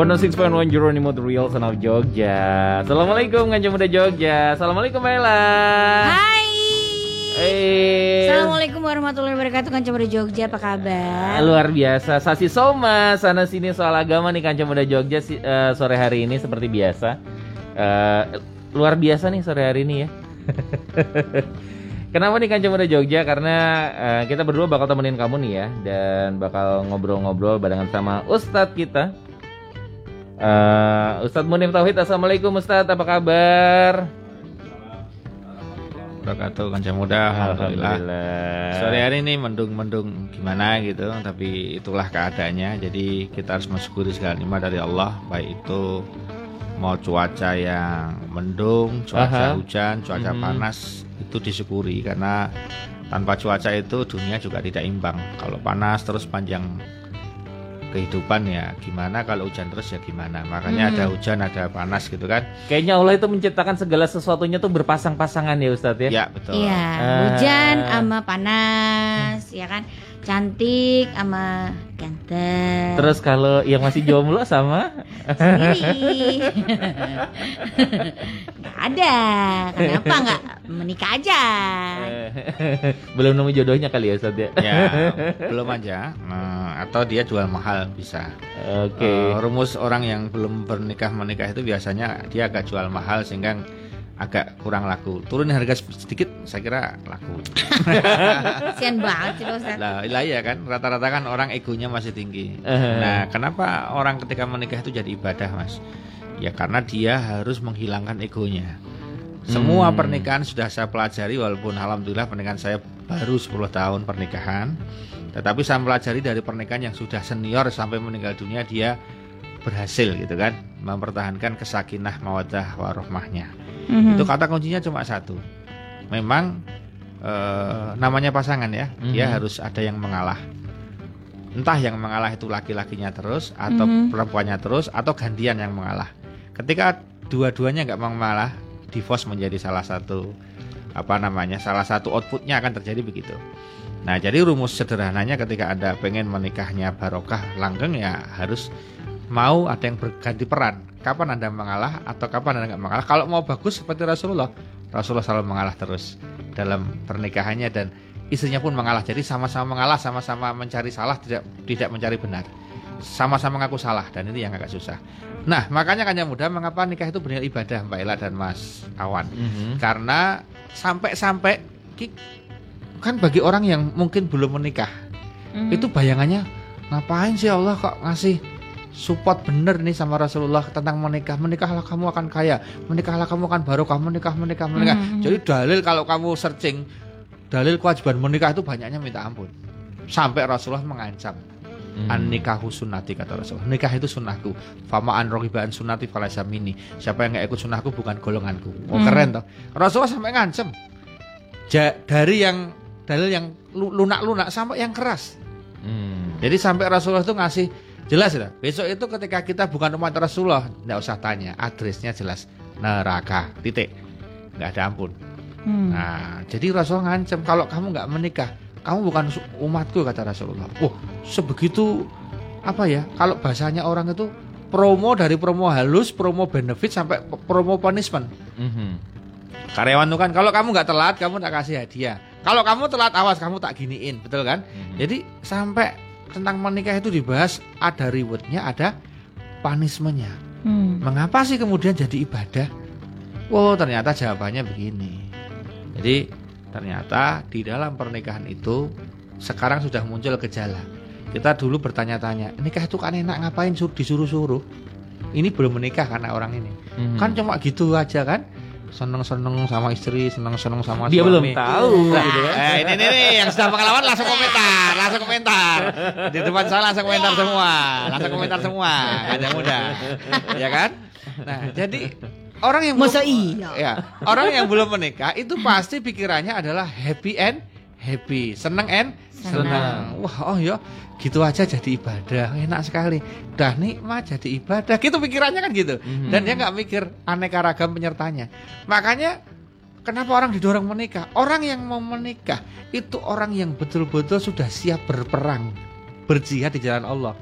106.1 Jeronimo The Real Son of Jogja. Assalamualaikum Kanjeng Muda Jogja. Assalamualaikum Bella. Hai Hey. Assalamualaikum warahmatullahi wabarakatuh Kanca Muda Jogja apa kabar? Luar biasa Sasi Soma Sana sini soal agama nih Kanjeng Muda Jogja si, uh, Sore hari ini seperti biasa uh, Luar biasa nih sore hari ini ya Kenapa nih Kanjeng Muda Jogja? Karena uh, kita berdua bakal temenin kamu nih ya Dan bakal ngobrol-ngobrol barengan sama Ustadz kita Uh, Ustadz Munif Tauhid, Assalamualaikum Ustadz, apa kabar? Wabarakatuh kanca muda, Alhamdulillah. Alhamdulillah. Sore hari ini mendung-mendung gimana gitu, tapi itulah keadaannya. Jadi kita harus mensyukuri segala nikmat dari Allah, baik itu mau cuaca yang mendung, cuaca Aha. hujan, cuaca hmm. panas itu disyukuri karena tanpa cuaca itu dunia juga tidak imbang. Kalau panas terus panjang kehidupan ya gimana kalau hujan terus ya gimana? Makanya hmm. ada hujan ada panas gitu kan. Kayaknya Allah itu menciptakan segala sesuatunya tuh berpasang-pasangan ya Ustadz ya? Ya betul. Uh. hujan sama panas ya kan cantik sama ganteng. Terus kalau yang masih jomblo sama sendiri. gak ada. Kenapa nggak menikah aja? belum nemu jodohnya kali ya Ustaz ya? ya belum aja. Nah, atau dia jual mahal bisa. Oke. Okay. Uh, rumus orang yang belum bernikah menikah itu biasanya dia agak jual mahal sehingga agak kurang laku. Turunin harga sedikit, saya kira laku. Sian banget sih Ustaz. Lah, iya kan, rata-rata kan orang egonya masih tinggi. Nah, kenapa orang ketika menikah itu jadi ibadah, Mas? Ya karena dia harus menghilangkan egonya. Semua hmm. pernikahan sudah saya pelajari walaupun alhamdulillah pernikahan saya baru 10 tahun pernikahan. Tetapi saya pelajari dari pernikahan yang sudah senior sampai meninggal dunia dia berhasil gitu kan mempertahankan kesakinah mawadah warohmahnya hmm Itu kata kuncinya cuma satu. Memang uh, namanya pasangan ya, mm-hmm. dia harus ada yang mengalah. Entah yang mengalah itu laki-lakinya terus atau mm-hmm. perempuannya terus atau gantian yang mengalah. Ketika dua-duanya nggak mau mengalah, divorce menjadi salah satu apa namanya salah satu outputnya akan terjadi begitu. Nah jadi rumus sederhananya ketika anda pengen menikahnya barokah langgeng ya harus mau ada yang berganti peran. Kapan Anda mengalah atau kapan Anda nggak mengalah? Kalau mau bagus seperti Rasulullah, Rasulullah selalu mengalah terus dalam pernikahannya dan istrinya pun mengalah. Jadi sama-sama mengalah, sama-sama mencari salah, tidak tidak mencari benar. Sama-sama mengaku salah dan ini yang agak susah. Nah, makanya kan yang muda mengapa nikah itu benar ibadah Mbak Ella dan Mas Awan. Mm -hmm. Karena sampai-sampai kan bagi orang yang mungkin belum menikah, mm -hmm. itu bayangannya ngapain sih Allah kok ngasih support bener nih sama Rasulullah tentang menikah. Menikahlah kamu akan kaya. Menikahlah kamu akan barokah. Menikah menikah menikah. Hmm. hmm. jadi dalil kalau kamu searching dalil kewajiban menikah itu banyaknya minta ampun. Sampai Rasulullah mengancam. Hmm. an nikahu sunnati kata Rasulullah. Nikah itu sunnahku. Fama an rohibaan sunnati falaysa mini siapa yang nggak ikut sunnahku bukan golonganku. Oh hmm. keren toh. Rasulullah sampai ngancam ja, dari yang dalil yang lunak-lunak sampai yang keras. Hmm. jadi sampai Rasulullah itu ngasih Jelas ya. Besok itu ketika kita bukan umat Rasulullah, nggak usah tanya, adresnya jelas neraka. Titik. Nggak ada ampun. Hmm. Nah, jadi Rasulullah ngancam kalau kamu nggak menikah, kamu bukan umatku kata Rasulullah. Oh, sebegitu apa ya? Kalau bahasanya orang itu promo dari promo halus, promo benefit sampai promo punishment. Mm -hmm. Karyawan tuh kan, kalau kamu nggak telat, kamu tak kasih hadiah. Kalau kamu telat, awas kamu tak giniin, betul kan? Mm -hmm. Jadi sampai tentang menikah itu dibahas ada rewardnya, ada punishmentnya. Hmm. Mengapa sih kemudian jadi ibadah? Oh ternyata jawabannya begini. Jadi ternyata di dalam pernikahan itu sekarang sudah muncul gejala. Kita dulu bertanya-tanya, nikah itu kan enak ngapain disuruh-suruh? Ini belum menikah karena orang ini. Hmm. Kan cuma gitu aja kan? Seneng-seneng sama istri, seneng-seneng sama Dia suami. belum tahu nah, gitu kan. Eh, ini nih yang sudah pengalaman langsung komentar, langsung komentar. Di depan saya langsung komentar semua, langsung komentar semua. Ada muda. Ya kan? Nah, jadi orang yang Masa belum, iya? Ya, orang yang belum menikah itu pasti pikirannya adalah happy and happy, seneng and senang. Wah, oh ya, gitu aja jadi ibadah, enak sekali. Dah nikmat jadi ibadah. Gitu pikirannya kan gitu. Mhm. Dan dia nggak mikir aneka ragam penyertanya. Makanya kenapa orang didorong menikah? Orang yang mau menikah itu orang yang betul-betul sudah siap berperang, berjihad di jalan Allah.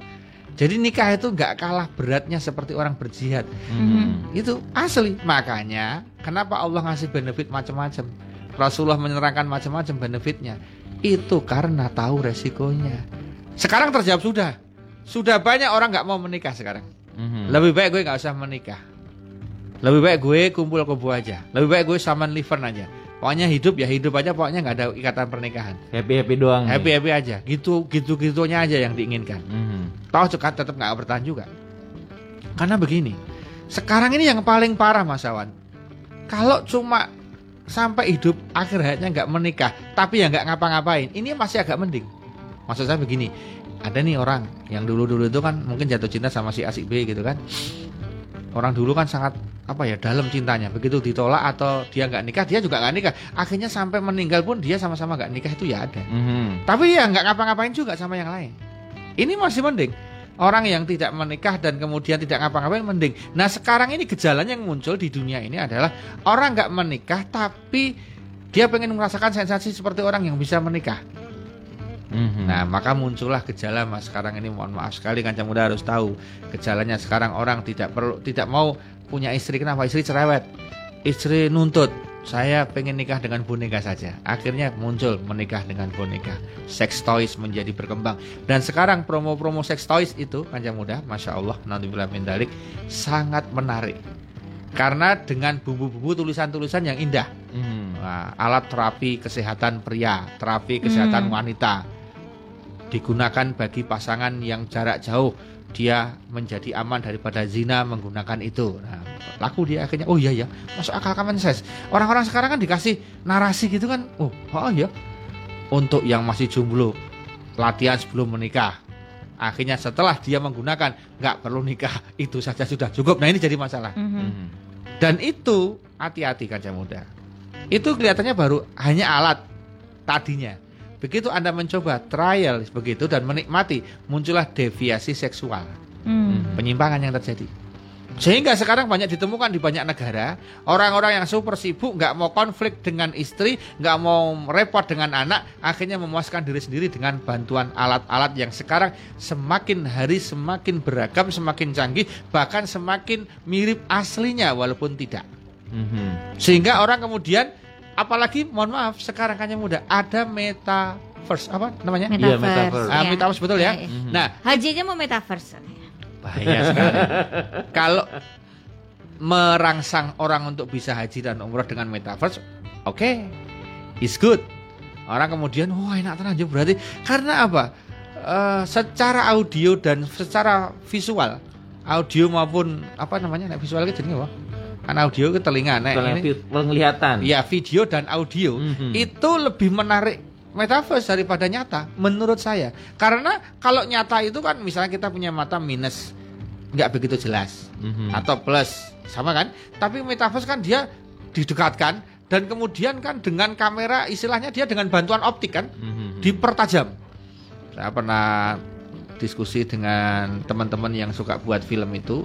Jadi nikah itu nggak kalah beratnya seperti orang berjihad. Mhm. Itu asli. Makanya kenapa Allah ngasih benefit macam-macam? Rasulullah menerangkan macam-macam benefitnya. Itu karena tahu resikonya. Sekarang terjawab sudah. Sudah banyak orang nggak mau menikah sekarang. Mhm. Lebih baik gue nggak usah menikah. Lebih baik gue kumpul kebo aja. Lebih baik gue saman liver aja. Pokoknya hidup ya hidup aja. Pokoknya nggak ada ikatan pernikahan. Happy happy doang. nih. Happy happy aja. Gitu gitu gitunya aja yang diinginkan. Mhm. Tahu juga tetap nggak bertahan juga. Karena begini, sekarang ini yang paling parah Mas Awan. Kalau cuma sampai hidup akhir hayatnya nggak menikah, tapi ya nggak ngapa-ngapain, ini masih agak mending. Maksud saya begini, ada nih orang yang dulu-dulu itu kan mungkin jatuh cinta sama si Asik B gitu kan. Orang dulu kan sangat apa ya dalam cintanya. Begitu ditolak atau dia nggak nikah, dia juga nggak nikah. Akhirnya sampai meninggal pun dia sama-sama nggak nikah itu ya ada. Mhm. Tapi ya nggak ngapa-ngapain juga sama yang lain. Ini masih mending. Orang yang tidak menikah dan kemudian tidak ngapa-ngapain mending. Nah sekarang ini gejala yang muncul di dunia ini adalah orang nggak menikah tapi dia pengen merasakan sensasi seperti orang yang bisa menikah. Mhm. Nah maka muncullah gejala mas sekarang ini mohon maaf sekali kancah muda harus tahu gejalanya sekarang orang tidak perlu tidak mau punya istri kenapa istri cerewet istri nuntut saya pengen nikah dengan boneka saja akhirnya muncul menikah dengan boneka sex toys menjadi berkembang dan sekarang promo-promo sex toys itu kancah muda masya Allah nanti min dalik sangat menarik karena dengan bumbu-bumbu tulisan-tulisan yang indah Mhm. Nah, alat terapi kesehatan pria, terapi kesehatan Hmm. wanita digunakan bagi pasangan yang jarak jauh. Dia menjadi aman daripada zina menggunakan itu. Nah, laku dia akhirnya, oh iya ya, masuk akal common sense. Orang-orang sekarang kan dikasih narasi gitu kan, oh, oh iya. Untuk yang masih jomblo, latihan sebelum menikah. Akhirnya setelah dia menggunakan, nggak perlu nikah, itu saja sudah cukup. Nah ini jadi masalah. Mhm. Mhm. Dan itu hati-hati kaca muda. Itu kelihatannya baru hanya alat tadinya. Begitu Anda mencoba trial begitu dan menikmati, muncullah deviasi seksual, Hmm. penyimpangan yang terjadi. Sehingga sekarang banyak ditemukan di banyak negara orang-orang yang super sibuk nggak mau konflik dengan istri, nggak mau repot dengan anak, akhirnya memuaskan diri sendiri dengan bantuan alat-alat yang sekarang semakin hari semakin beragam, semakin canggih, bahkan semakin mirip aslinya walaupun tidak. Mhm. Sehingga orang kemudian apalagi mohon maaf sekarang hanya muda ada metaverse apa namanya? Iya, Metaverse. metaverse. Ah, ya. metaverse betul ya. Iya, iya. Mhm. Nah, Haji aja mau metaverse. bahaya sekali. Kalau merangsang orang untuk bisa haji dan umroh dengan metaverse, oke, is good. Orang kemudian, wah enak tenan aja berarti karena apa? Eh, secara audio dan secara visual, audio maupun apa namanya, visual itu jenenge apa? Kan audio ke telinga, nek ini, penglihatan. ya video dan audio Mhm. itu lebih menarik metaverse daripada nyata menurut saya karena kalau nyata itu kan misalnya kita punya mata minus nggak begitu jelas Mhm. atau plus sama kan tapi metaverse kan dia didekatkan dan kemudian kan dengan kamera istilahnya dia dengan bantuan optik kan Mhm. dipertajam saya pernah diskusi dengan teman-teman yang suka buat film itu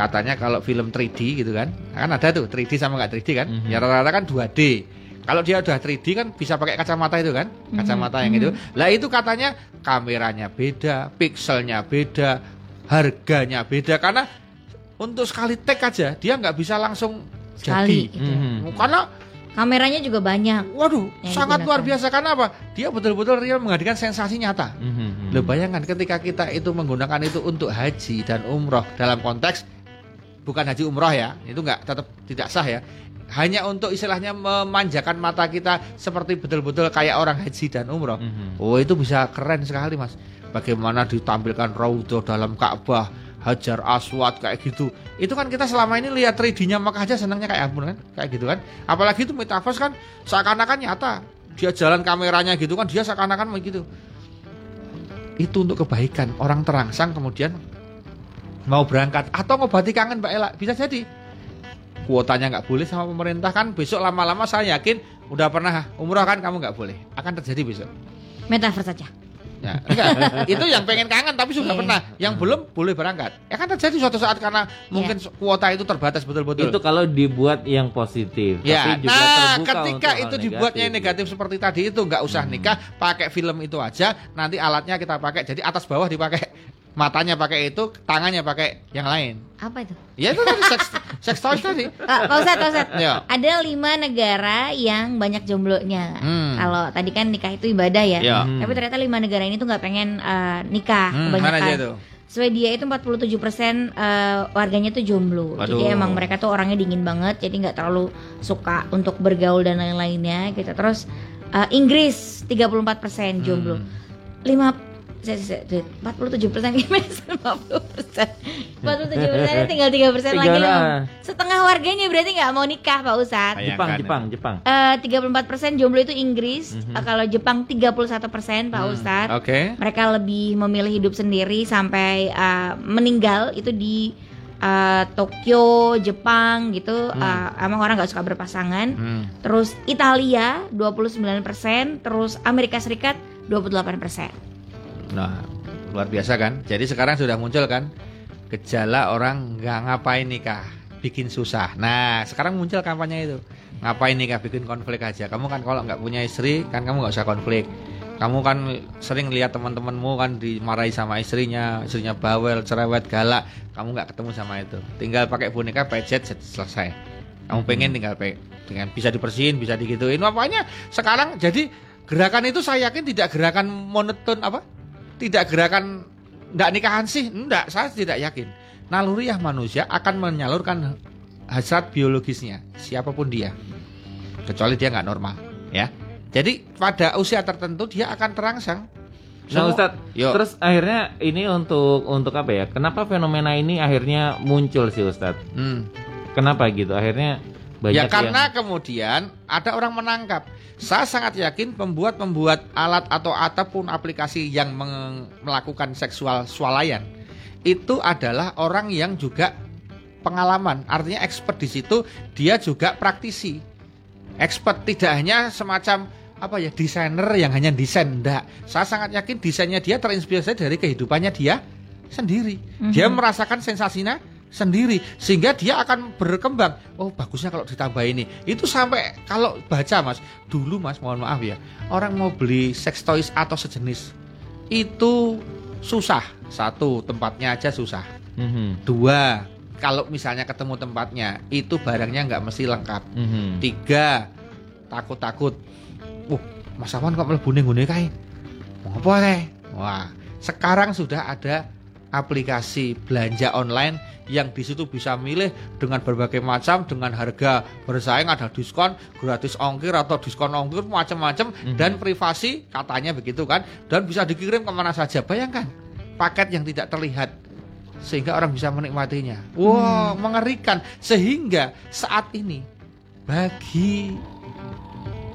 katanya kalau film 3D gitu kan kan ada tuh 3D sama nggak 3D kan Mhm. ya rata-rata kan 2D kalau dia udah 3D kan bisa pakai kacamata itu kan kacamata yang Mhm. itu lah itu katanya kameranya beda pixelnya beda harganya beda karena untuk sekali take aja dia nggak bisa langsung Sekali jadi gitu. Mhm. karena Kameranya juga banyak. waduh Yang sangat luar biasa karena apa dia betul-betul real menghadirkan sensasi nyata Mhm. Lo bayangkan ketika kita itu menggunakan itu untuk haji dan umroh dalam konteks bukan haji umroh ya, itu nggak tetap tidak sah ya. Hanya untuk istilahnya memanjakan mata kita seperti betul-betul kayak orang haji dan umroh. Mhm. Oh itu bisa keren sekali mas. Bagaimana ditampilkan raudhah dalam Ka'bah, Hajar Aswad kayak gitu. Itu kan kita selama ini lihat 3D-nya maka aja senangnya kayak ampun kan, kayak gitu kan. Apalagi itu metaverse kan seakan-akan nyata. Dia jalan kameranya gitu kan, dia seakan-akan begitu. Itu untuk kebaikan orang terangsang kemudian mau berangkat atau ngobati kangen Mbak Ella bisa jadi kuotanya nggak boleh sama pemerintah kan besok lama-lama saya yakin udah pernah umroh kan kamu nggak boleh akan terjadi besok Metaverse saja. Ya, enggak, itu yang pengen kangen tapi sudah Iya. pernah. Yang belum boleh berangkat. Ya kan terjadi suatu saat karena mungkin kuota itu terbatas betul-betul. Itu kalau dibuat yang positif. Ya, Tapi juga nah terbuka ketika itu dibuatnya yang negatif seperti tadi itu nggak usah Hmm. nikah, pakai film itu aja. Nanti alatnya kita pakai, jadi atas bawah dipakai, matanya pakai itu, tangannya pakai yang lain. Apa itu? Ya itu tadi seks, seks toys tadi. Ah, Pak Ustadz, Pak Ustadz. Ya. Ada lima negara yang banyak jomblonya. Hmm. Kalau tadi kan nikah itu ibadah ya. Ya. Hmm. Tapi ternyata lima negara ini tuh nggak pengen eh, nikah Hmm, kebanyakan. mana aja itu? Swedia itu 47% eh, warganya tuh jomblo. Waduh. Jadi emang mereka tuh orangnya dingin banget, jadi nggak terlalu suka untuk bergaul dan lain-lainnya gitu. Terus eh, Inggris 34% jomblo. Hmm. 5 saya- saya- saya- 47 persen gimana 50 persen 47 persen tinggal 3 persen lagi loh lah. setengah warganya berarti nggak mau nikah Pak Ustadz Jepang. Jepang, Jepang. Eh, 34 persen jomblo itu Inggris Mhm. Eh, kalau Jepang 31 persen Pak Hmm, Ustadz Oke. mereka lebih memilih hidup sendiri sampai eh, meninggal itu di eh, Tokyo Jepang gitu Eh, emang orang nggak suka berpasangan Hmm. terus Italia 29 persen terus Amerika Serikat 28 persen Nah, luar biasa kan? Jadi sekarang sudah muncul kan gejala orang nggak ngapain nikah, bikin susah. Nah, sekarang muncul kampanye itu. Ngapain nikah, bikin konflik aja. Kamu kan kalau nggak punya istri, kan kamu nggak usah konflik. Kamu kan sering lihat teman-temanmu kan dimarahi sama istrinya, istrinya bawel, cerewet, galak. Kamu nggak ketemu sama itu. Tinggal pakai boneka, pejet, set- selesai. Kamu pengen tinggal pe dengan bisa dibersihin, bisa digituin. Apanya sekarang jadi gerakan itu saya yakin tidak gerakan monoton apa? Tidak gerakan tidak nikahan sih enggak saya tidak yakin naluriah manusia akan menyalurkan hasrat biologisnya siapa pun dia kecuali dia nggak normal ya jadi pada usia tertentu dia akan terangsang Nah, Ustadz, Yuk. terus akhirnya ini untuk untuk apa ya? Kenapa fenomena ini akhirnya muncul sih, Ustadz? Hmm. Kenapa gitu? Akhirnya banyak ya karena yang kemudian ada orang menangkap saya sangat yakin pembuat-pembuat alat atau ataupun aplikasi yang melakukan seksual swalayan itu adalah orang yang juga pengalaman, artinya expert di situ, dia juga praktisi. Expert tidak hanya semacam apa ya desainer yang hanya desain, enggak. Saya sangat yakin desainnya dia terinspirasi dari kehidupannya dia sendiri. Dia merasakan sensasinya sendiri sehingga dia akan berkembang. Oh, bagusnya kalau ditambah ini. Itu sampai kalau baca Mas, dulu Mas mohon maaf ya, orang mau beli sex toys atau sejenis itu susah. Satu, tempatnya aja susah. Mhm, Dua, kalau misalnya ketemu tempatnya, itu barangnya nggak mesti lengkap. mhm. Tiga, takut-takut. Wah, Mas Awan kok ning ngene kae? Mau apa teh? Wah, sekarang sudah ada aplikasi belanja online yang di situ bisa milih dengan berbagai macam dengan harga bersaing ada diskon gratis ongkir atau diskon ongkir macam-macam Mhm. dan privasi katanya begitu kan dan bisa dikirim ke mana saja. Bayangkan paket yang tidak terlihat sehingga orang bisa menikmatinya. Wow mengerikan. Sehingga saat ini bagi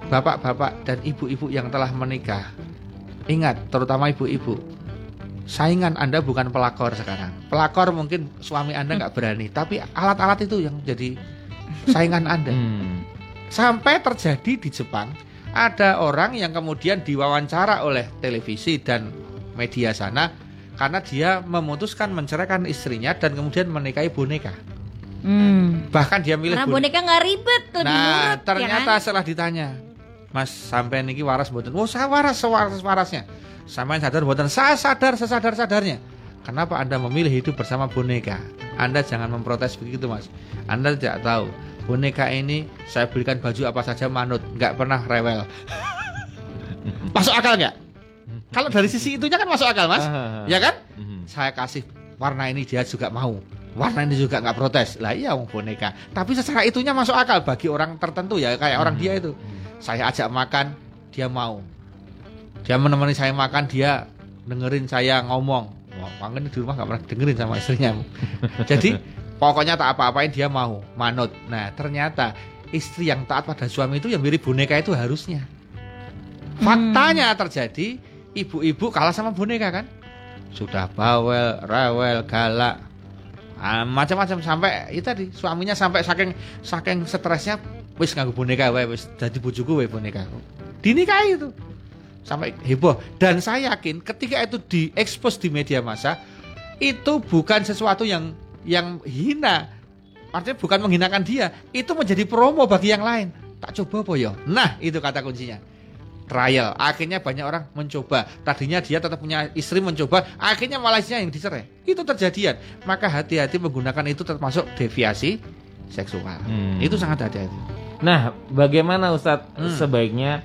bapak-bapak dan ibu-ibu yang telah menikah ingat terutama ibu-ibu saingan Anda bukan pelakor sekarang. Pelakor mungkin suami Anda nggak berani, tapi alat-alat itu yang jadi saingan Anda. Hmm. Sampai terjadi di Jepang, ada orang yang kemudian diwawancara oleh televisi dan media sana karena dia memutuskan menceraikan istrinya dan kemudian menikahi boneka. Hmm. Bahkan dia milih Karena boneka. boneka nggak ribet, lebih Nah, nurut, ternyata ya kan? setelah ditanya, Mas sampai niki waras mboten? Oh, saya waras sewaras warasnya. Sampai sadar mboten? Saya sadar sesadar sadarnya. Kenapa Anda memilih hidup bersama boneka? Anda jangan memprotes begitu, Mas. Anda tidak tahu boneka ini saya belikan baju apa saja manut, nggak pernah rewel. masuk akal nggak? Kalau dari sisi itunya kan masuk akal, Mas. Ya kan? mhm. saya kasih warna ini dia juga mau warna ini juga nggak protes lah iya wong boneka tapi secara itunya masuk akal bagi orang tertentu ya kayak orang dia itu saya ajak makan dia mau. Dia menemani saya makan dia dengerin saya ngomong. Wah pangen di rumah nggak pernah dengerin sama istrinya. Jadi pokoknya tak apa-apain dia mau. Manut. Nah ternyata istri yang taat pada suami itu yang mirip boneka itu harusnya. Faktanya terjadi ibu-ibu kalah sama boneka kan? Sudah bawel, rewel, galak, ah, macam-macam sampai itu tadi suaminya sampai saking saking stresnya wis nganggo boneka wae wis dadi bojoku wae boneka. Dinikahi itu. sampai heboh. Dan saya yakin ketika itu diekspos di media massa itu bukan sesuatu yang yang hina. Artinya bukan menghinakan dia, itu menjadi promo bagi yang lain. Tak coba apa ya? Nah, itu kata kuncinya. Trial. Akhirnya banyak orang mencoba. Tadinya dia tetap punya istri mencoba, akhirnya malah yang dicerai. Itu terjadian. Maka hati-hati menggunakan itu termasuk deviasi seksual. Hmm. Itu sangat hati-hati. Nah, bagaimana Ustadz Hmm. sebaiknya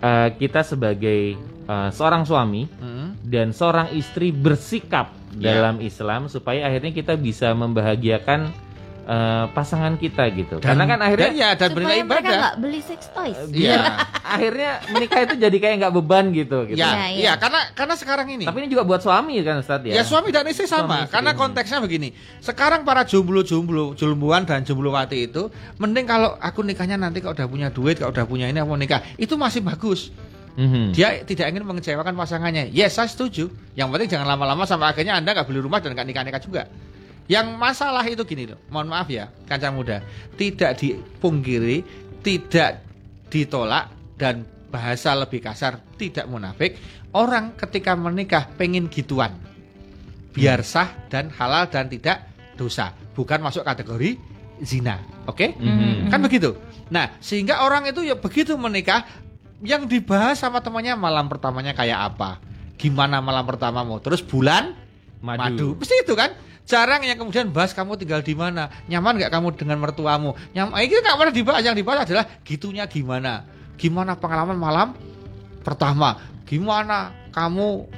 uh, kita sebagai uh, seorang suami Hmm. dan seorang istri bersikap Ya. dalam Islam supaya akhirnya kita bisa membahagiakan uh, pasangan kita gitu. Dan, Karena kan akhirnya dan ya dan bernilai Supaya mereka ibadah. nggak beli sex toys. Iya. akhirnya menikah itu jadi kayak nggak beban gitu gitu. Ya, Iya, iya. iya, karena karena sekarang ini Tapi ini juga buat suami kan Ustadz ya. Ya suami dan istri Suami sama, istri. karena konteksnya begini. Sekarang para jomblo-jomblo, jombloan dan jomblowati itu, mending kalau aku nikahnya nanti kalau udah punya duit, kalau udah punya ini aku mau nikah, itu masih bagus. Mhm. Dia tidak ingin mengecewakan pasangannya. Yes, saya setuju. Yang penting jangan lama-lama sampai akhirnya anda nggak beli rumah dan nggak nikah-nikah juga. Yang masalah itu gini loh, mohon maaf ya, kancang muda, tidak dipungkiri, tidak ditolak dan bahasa lebih kasar, tidak munafik. Orang ketika menikah pengen gituan, biar sah dan halal dan tidak dosa, bukan masuk kategori zina. Oke? Mhm. Kan begitu. Nah, sehingga orang itu ya begitu menikah yang dibahas sama temannya malam pertamanya kayak apa? Gimana malam pertamamu? Terus bulan madu. Pasti itu kan? Jarang yang kemudian bahas kamu tinggal di mana, nyaman nggak kamu dengan mertuamu. Nyaman, itu nggak pernah dibahas. Yang dibahas adalah gitunya gimana, gimana pengalaman malam pertama, gimana kamu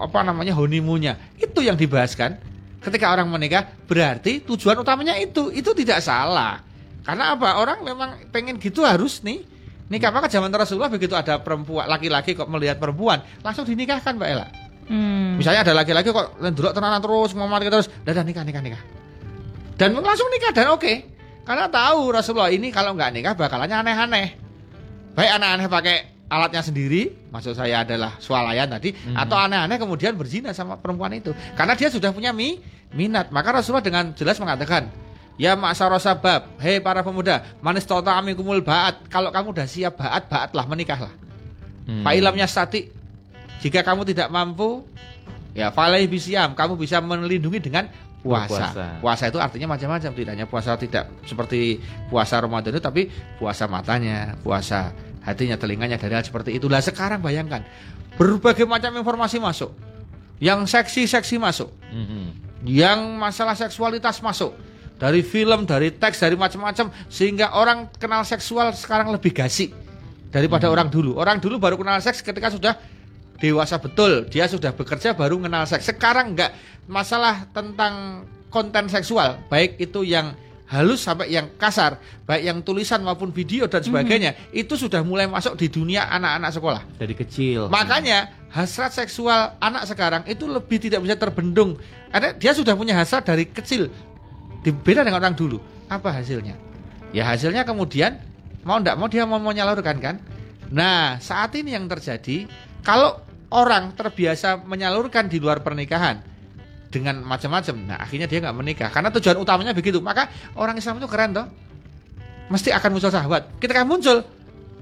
apa namanya honeymoonnya. Itu yang dibahas kan? Ketika orang menikah, berarti tujuan utamanya itu, itu tidak salah. Karena apa? Orang memang pengen gitu harus nih nikah. Maka zaman Rasulullah begitu ada perempuan laki-laki kok melihat perempuan, langsung dinikahkan Mbak Ella. Hmm. Misalnya ada laki-laki kok dulu tenanan terus mau mati terus, dadah nikah nikah nikah. Dan langsung nikah dan oke. Karena tahu Rasulullah ini kalau nggak nikah bakalannya aneh-aneh. Baik aneh-aneh pakai alatnya sendiri, maksud saya adalah swalayan tadi, Mhm. atau aneh-aneh kemudian berzina sama perempuan itu. Karena dia sudah punya mi, minat. Maka Rasulullah dengan jelas mengatakan, Ya maksaro sabab, hei para pemuda, manis tota amikumul baat. Kalau kamu udah siap baat, baatlah menikahlah. Hmm. Pak Ilamnya statik. Jika kamu tidak mampu, ya falai bisiam, kamu bisa melindungi dengan puasa. Berpuasa. Puasa itu artinya macam-macam, tidak hanya puasa tidak seperti puasa Ramadan itu, tapi puasa matanya, puasa hatinya, telinganya dari hal seperti itulah. Sekarang bayangkan, berbagai macam informasi masuk, yang seksi-seksi masuk, Mhm. yang masalah seksualitas masuk dari film, dari teks, dari macam-macam sehingga orang kenal seksual sekarang lebih gasik daripada orang dulu. Orang dulu baru kenal seks ketika sudah dewasa betul, dia sudah bekerja baru kenal seks. Sekarang enggak masalah tentang konten seksual, baik itu yang halus sampai yang kasar, baik yang tulisan maupun video dan sebagainya, itu sudah mulai masuk di dunia anak-anak sekolah. Dari kecil. Makanya hasrat seksual anak sekarang itu lebih tidak bisa terbendung. Ada dia sudah punya hasrat dari kecil. Beda dengan orang dulu. Apa hasilnya? Ya hasilnya kemudian mau ndak mau dia mau menyalurkan kan. Nah saat ini yang terjadi kalau orang terbiasa menyalurkan di luar pernikahan dengan macam-macam, nah akhirnya dia nggak menikah karena tujuan utamanya begitu. Maka orang Islam itu keren toh, mesti akan muncul sahabat. Ketika muncul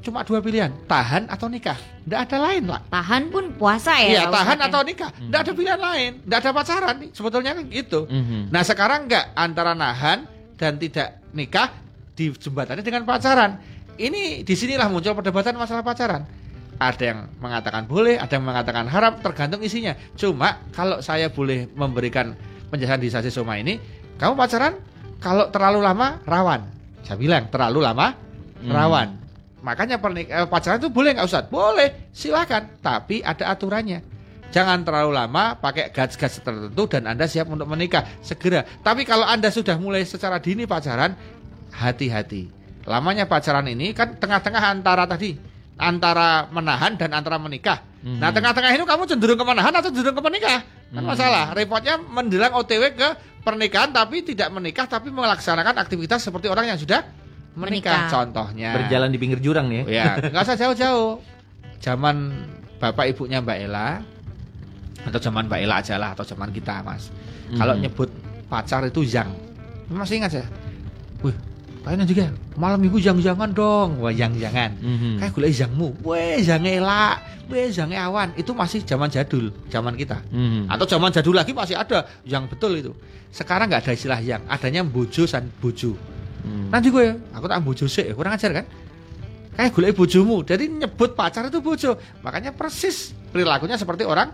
cuma dua pilihan, tahan atau nikah, nggak ada lain lah. Tahan pun puasa ya. Iya, tahan ya? atau nikah. Nggak ada pilihan lain. Nggak ada pacaran nih. Sebetulnya kan gitu. Mhm. Nah sekarang nggak antara nahan dan tidak nikah di jembatannya dengan pacaran. Ini di sinilah muncul perdebatan masalah pacaran. Ada yang mengatakan boleh, ada yang mengatakan haram, tergantung isinya. Cuma kalau saya boleh memberikan penjelasan di sasi Soma ini, kamu pacaran kalau terlalu lama rawan. Saya bilang terlalu lama Hmm. rawan. Makanya pernik eh, pacaran itu boleh nggak Ustaz? Boleh, silakan. Tapi ada aturannya. Jangan terlalu lama pakai gas-gas tertentu dan Anda siap untuk menikah segera. Tapi kalau Anda sudah mulai secara dini pacaran, hati-hati. Lamanya pacaran ini kan tengah-tengah antara tadi antara menahan dan antara menikah. Mhm. Nah, tengah-tengah itu kamu cenderung ke menahan atau cenderung ke menikah? Kan Hmm. masalah. Repotnya menjelang OTW ke pernikahan tapi tidak menikah tapi melaksanakan aktivitas seperti orang yang sudah menikah. Menikah. Contohnya. Berjalan di pinggir jurang nih ya. Ya, nggak usah jauh-jauh. Zaman bapak ibunya Mbak Ella atau zaman Mbak Ella aja lah atau zaman kita, Mas. Kalau Mhm. nyebut pacar itu yang masih ingat saya. Wih, Kayaknya juga malam minggu jangan-jangan dong. Wah, jangan-jangan. Mhm. Kayak golek jangmu. Weh, jange elak. Weh, jange awan. Itu masih zaman jadul, zaman kita. Mhm. Atau zaman jadul lagi masih ada yang betul itu. Sekarang nggak ada istilah yang, adanya bojo san bojo. Mhm. Nanti gue, aku tak bojo sih, kurang ajar kan? Kayak golek bojomu. Jadi nyebut pacar itu bojo. Makanya persis perilakunya seperti orang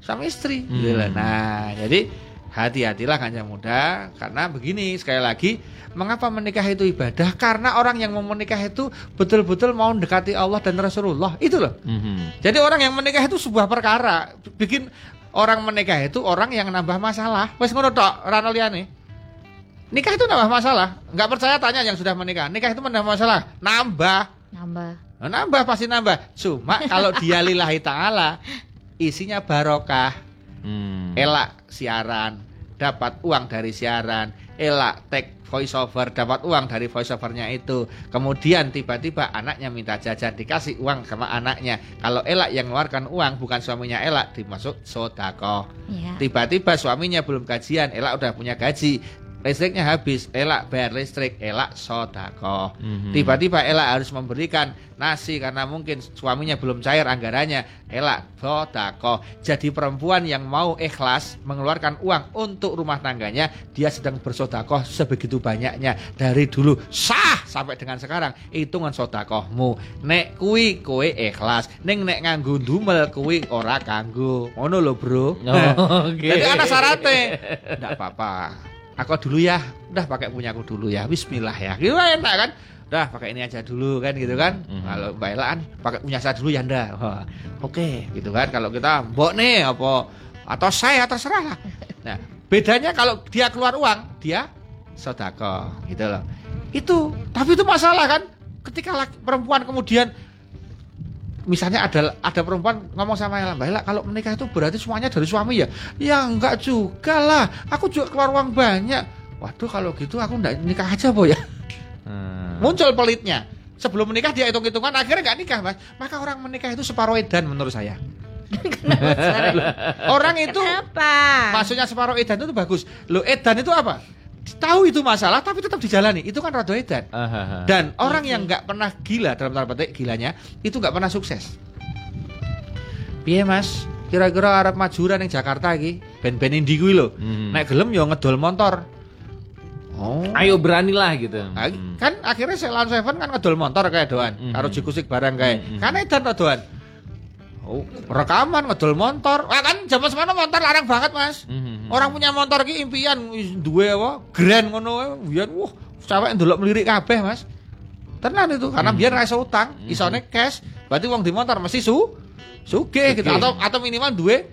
suami istri. Lah. Nah, jadi hati-hatilah kanca muda karena begini sekali lagi mengapa menikah itu ibadah? Karena orang yang mau menikah itu betul-betul mau mendekati Allah dan Rasulullah itu loh. Mhm. jadi orang yang menikah itu sebuah perkara. Bikin orang menikah itu orang yang nambah masalah. Wes ngono tok ora ono liyane. Nikah itu nambah masalah. Nggak percaya tanya yang sudah menikah. Nikah itu menambah masalah. Nambah. Nambah. Nah, nambah pasti nambah. Cuma kalau dia lillahi ta'ala isinya barokah. Hmm. elak siaran dapat uang dari siaran. Elak tag voiceover dapat uang dari voiceovernya itu. Kemudian tiba-tiba anaknya minta jajan dikasih uang sama anaknya. Kalau elak yang mengeluarkan uang bukan suaminya elak dimasuk sodako Ya. tiba-tiba suaminya belum gajian elak udah punya gaji listriknya habis elak bayar listrik elak sodako Mhm. Tiba-tiba Ella harus memberikan nasi karena mungkin suaminya belum cair anggarannya. Ella sodako. Jadi perempuan yang mau ikhlas mengeluarkan uang untuk rumah tangganya, dia sedang bersodakoh sebegitu banyaknya dari dulu sah sampai dengan sekarang. Hitungan sodakohmu. Nek kui kowe ikhlas, neng nek nganggu dumel kui ora kanggo. Ngono lho bro. Oh, Oke. jadi ada syaratnya. Enggak apa-apa. Aku dulu ya. Udah pakai punyaku dulu ya. Bismillah ya. Gitu kan enak kan? Udah pakai ini aja dulu kan gitu kan. Mhm. Kalau Mbak kan pakai punya saya dulu ya ndak. Wah, Oke, gitu kan. Kalau kita mbok nih apa atau saya terserah lah. Nah, bedanya kalau dia keluar uang, dia sodako gitu loh. Itu, tapi itu masalah kan. Ketika laki- perempuan kemudian misalnya ada ada perempuan ngomong sama Ella, Mbak Ella, kalau menikah itu berarti semuanya dari suami ya? Ya enggak juga lah. Aku juga keluar uang banyak. Waduh kalau gitu aku enggak nikah aja boy ya. Hmm. Muncul pelitnya. Sebelum menikah dia hitung-hitungan akhirnya nggak nikah mas. Maka orang menikah itu separuh edan menurut saya. Orang itu Kenapa? maksudnya separuh edan itu bagus. Lo edan itu apa? Tahu itu masalah tapi tetap dijalani. Itu kan rada edan. Ahaha. Dan orang Iya yang nggak pernah gila dalam tanda petik gilanya itu nggak pernah sukses. Piye Mas? Kira-kira arep majuran yang Jakarta iki, ben-ben indi kuwi lho. Mhm. Nek gelem yo ngedol motor. Oh. Ayo beranilah gitu. Nah, Hmm. kan akhirnya Ceylon Seven kan ngedol motor kayak doan, Mhm. karo jikusik barang kayak. Kan edan to doan. Oh, rekaman ngedol motor. Wah kan zaman semana motor larang banget, Mas. Mhm. Orang punya motor ki impian duwe apa? Grand ngono. Biyen wah, cewek ndelok melirik kabeh, Mas. Tenan itu karena Hmm. biar ra iso utang, Hmm. isone cash. Berarti wong di motor mesti su sugih gitu Sugih. atau atau minimal duwe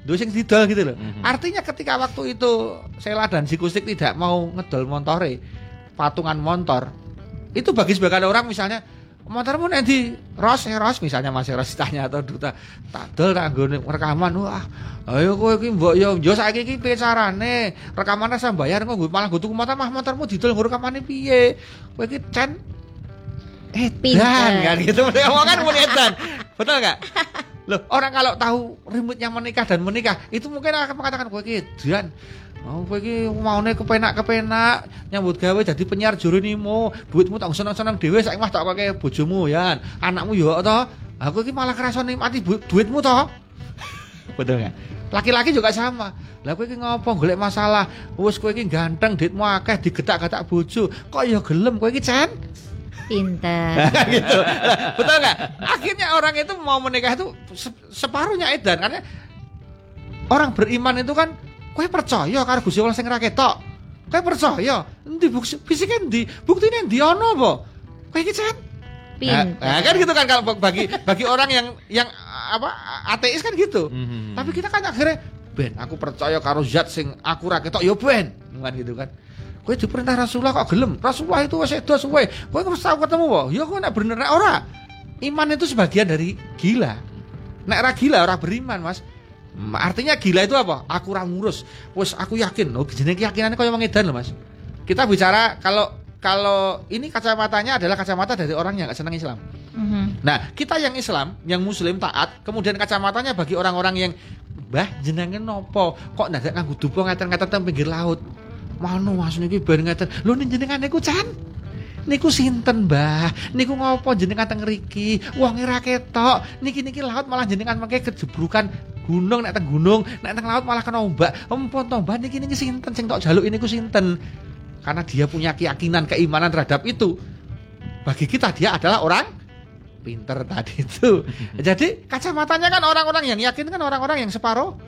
duwe sing didol gitu loh. Mhm. Artinya ketika waktu itu Sela dan Sikustik tidak mau ngedol montore, patungan motor, itu bagi sebagian orang misalnya motormu nanti Ros, eh, Ros misalnya masih Ros tanya atau duta tak dol tak nggone rekaman. Wah ayo kowe iki mbok yo yo saiki iki piye carane? Rekaman rasa bayar kok malah gue tuku motor mah motormu didol nggo rekamane piye? Kowe iki cen. Edan Pinter. kan gitu. Ngomong kan mau edan. Betul nggak? Loh, orang kalau tahu remote-nya menikah dan menikah, itu mungkin akan mengatakan kowe iki edan. Oh, kowe iki maune kepenak-kepenak nyambut gawe jadi penyiar juru nimo, duitmu tak seneng-seneng dhewe saiki mah tak kake bojomu ya. Anakmu yo to. Aku iki malah kerasa nikmati duitmu to. Betul nggak? Laki-laki juga sama. Lah kowe iki ngopo golek masalah? Wis kowe iki ganteng, duitmu akeh digetak-getak bojo. Kok ya gelem kowe iki Cen? Pinter. gitu. Betul nggak? Akhirnya orang itu mau menikah itu se- separuhnya edan karena orang beriman itu kan kowe percaya karo Gusti Allah sing ra ketok. Kowe percaya? Endi bukti fisike endi? Buktine endi ono apa? Kowe iki Cen? Nah, nah, kan gitu kan kalau bagi bagi orang yang yang apa ateis kan gitu. Mhm. Tapi kita kan akhirnya ben aku percaya karo zat sing aku ra ketok ya ben. Kan gitu kan. Kowe diperintah Rasulullah kok gelem. Rasulullah itu wis edo suwe. Kowe wis tau ketemu apa? Ya kowe nek bener nek ora. Iman itu sebagian dari gila. Nek ora gila ora beriman, Mas. Hmm, Artinya gila itu apa? Aku ora ngurus. Wes aku yakin. Oh, jenenge keyakinannya kaya mengedan loh, Mas. Kita bicara kalau kalau ini kacamatanya adalah kacamata dari orang yang gak senang Islam. Mhm. Nah, kita yang Islam, yang Muslim taat, kemudian kacamatanya bagi orang-orang yang Mbah jenengan nopo? Kok ndadak nganggo dupa ngaten-ngaten teng pinggir laut? Manu Mas niki ben ngaten. Lho jenengan niku Chan. niku sinten mbah niku ngopo jenengan teng ngriki wonge ra ketok niki niki laut malah jenengan mengke kejebrukan gunung nek teng gunung nek teng laut malah kena ombak empun to mbah niki niki sinten sing tok jaluk ini ku sinten karena dia punya keyakinan keimanan terhadap itu bagi kita dia adalah orang pinter tadi itu jadi kacamatanya kan orang-orang yang yakin kan orang-orang yang separuh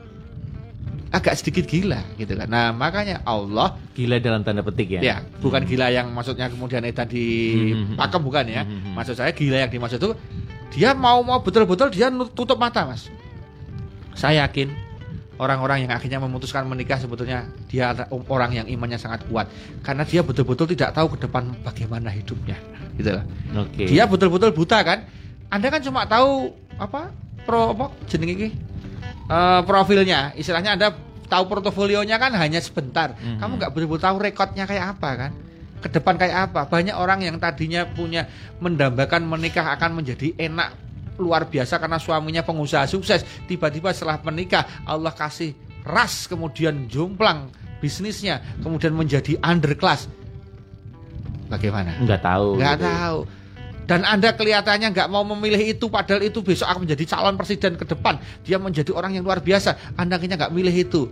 agak sedikit gila gitu kan. Nah, makanya Allah gila dalam tanda petik ya. Ya, bukan hmm. gila yang maksudnya kemudian itu di hmm. pakem bukan ya. Hmm. Maksud saya gila yang dimaksud itu dia mau mau betul-betul dia tutup mata, Mas. Saya yakin orang-orang yang akhirnya memutuskan menikah sebetulnya dia orang yang imannya sangat kuat karena dia betul-betul tidak tahu ke depan bagaimana hidupnya gitu loh. Oke. Okay. Dia betul-betul buta kan? Anda kan cuma tahu apa? Pro apa jenenge iki? uh, profilnya istilahnya anda tahu portofolionya kan hanya sebentar mm-hmm. kamu nggak betul-betul tahu rekodnya kayak apa kan ke depan kayak apa banyak orang yang tadinya punya mendambakan menikah akan menjadi enak luar biasa karena suaminya pengusaha sukses. Tiba-tiba setelah menikah Allah kasih ras kemudian jomplang bisnisnya kemudian menjadi underclass. Bagaimana? Nggak tahu nggak gitu. tahu. Dan Anda kelihatannya nggak mau memilih itu padahal itu besok akan menjadi calon presiden ke depan. Dia menjadi orang yang luar biasa. Anda kayaknya nggak milih itu.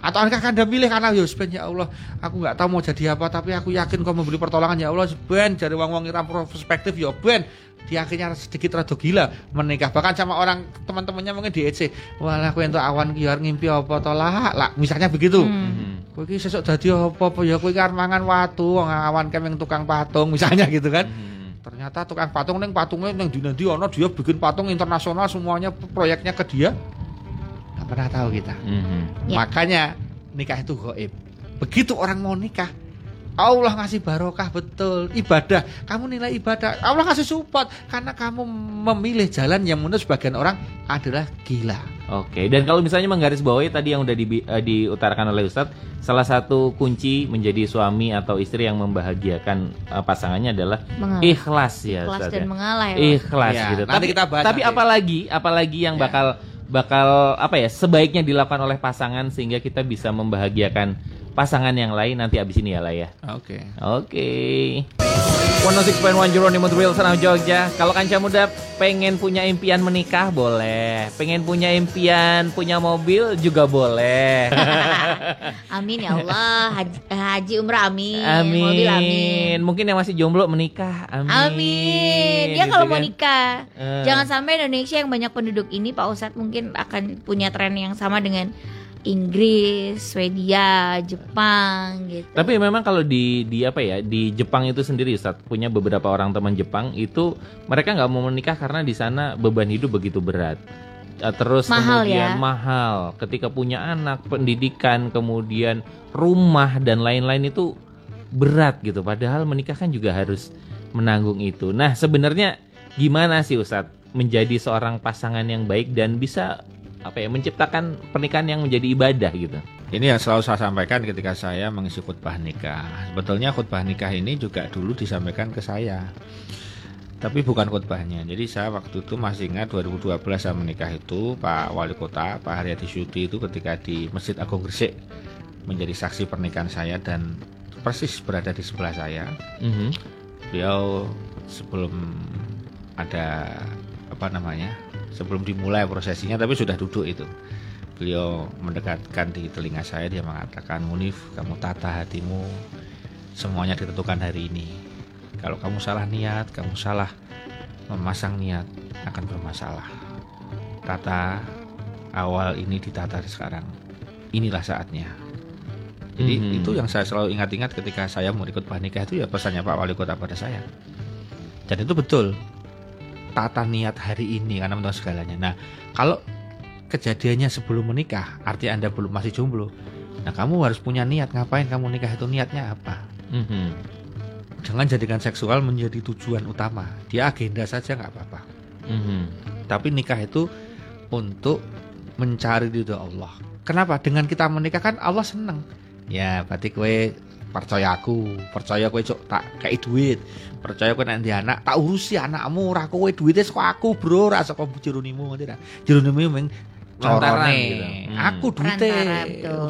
Atau Anda akan milih karena ya ben ya Allah aku nggak tahu mau jadi apa tapi aku yakin kau memberi pertolongan. Ya Allah ben dari wong wong iram perspektif ya ben dia akhirnya sedikit rada gila menikah. Bahkan sama orang teman-temannya mungkin di EC walah aku untuk awan kiar ngimpi apa tolak lah misalnya begitu. Hmm. kowe iki sesuk dadi apa apa? Ya kowe iki mangan watu awan kemeng tukang patung misalnya gitu kan. Hmm. Ternyata tukang patung neng patungnya neng di nanti ono dia bikin patung internasional semuanya proyeknya ke dia. Nggak pernah tahu kita. Mm-hmm. makanya nikah itu goib. Begitu orang mau nikah Allah ngasih barokah betul. Ibadah. Kamu nilai ibadah. Allah ngasih support. Karena kamu memilih jalan yang menurut sebagian orang adalah gila. Oke dan kalau misalnya menggaris bawahi tadi yang udah di, uh, diutarakan oleh Ustadz salah satu kunci menjadi suami atau istri yang membahagiakan uh, pasangannya adalah mengalah. ikhlas ya ikhlas Ustadz, dan ya. mengalah ya ikhlas ya, gitu. nanti tapi, kita bahas tapi apalagi apalagi yang ya. bakal bakal apa ya sebaiknya dilakukan oleh pasangan sehingga kita bisa membahagiakan pasangan yang lain nanti abis ini ya lah ya. Oke. Okay. Oke. Okay. 106.1 Jeronimo Real Senang Jogja. Kalau kanca muda pengen punya impian menikah boleh. Pengen punya impian punya mobil juga boleh. amin ya Allah. Haji, haji umrah amin. Amin. Mobil amin. Mungkin yang masih jomblo menikah. Amin. Amin. Dia gitu kalau kan? mau nikah, uh. jangan sampai Indonesia yang banyak penduduk ini Pak Ustadz mungkin akan punya tren yang sama dengan Inggris, Swedia, Jepang gitu. Tapi memang kalau di di apa ya di Jepang itu sendiri Ustaz punya beberapa orang teman Jepang itu mereka nggak mau menikah karena di sana beban hidup begitu berat. Eh, terus mahal kemudian ya? mahal ketika punya anak, pendidikan, kemudian rumah dan lain-lain itu berat gitu. Padahal menikah kan juga harus menanggung itu. Nah, sebenarnya gimana sih Ustadz menjadi seorang pasangan yang baik dan bisa apa ya menciptakan pernikahan yang menjadi ibadah gitu. Ini yang selalu saya sampaikan ketika saya mengisi khutbah nikah. Sebetulnya khutbah nikah ini juga dulu disampaikan ke saya. Tapi bukan khutbahnya. Jadi saya waktu itu masih ingat 2012 saya menikah itu Pak Wali Kota, Pak Haryati Syudi itu ketika di Masjid Agung Gresik menjadi saksi pernikahan saya dan persis berada di sebelah saya. Mm -hmm. Beliau sebelum ada apa namanya sebelum dimulai prosesinya tapi sudah duduk itu. Beliau mendekatkan di telinga saya dia mengatakan Munif kamu tata hatimu semuanya ditentukan hari ini. Kalau kamu salah niat kamu salah memasang niat akan bermasalah. Tata awal ini ditata sekarang. Inilah saatnya. Jadi mm -hmm. itu yang saya selalu ingat-ingat ketika saya mau ikut nikah itu ya pesannya Pak Wali Kota pada saya. Dan itu betul tata niat hari ini karena menentukan segalanya. Nah, kalau kejadiannya sebelum menikah, arti Anda belum masih jomblo. Nah, kamu harus punya niat ngapain kamu nikah itu niatnya apa? Mm-hmm. Jangan jadikan seksual menjadi tujuan utama. Dia agenda saja nggak apa-apa. Mm-hmm. Tapi nikah itu untuk mencari ridho Allah. Kenapa? Dengan kita menikah kan Allah seneng. Ya, berarti kue percaya aku percaya kowe cok tak kayak duit percaya kowe nanti anak tak urusi anakmu ora kowe duitnya saka aku bro ora saka jerunimu ngerti ra jerunimu meng corone gitu. hmm. aku duitnya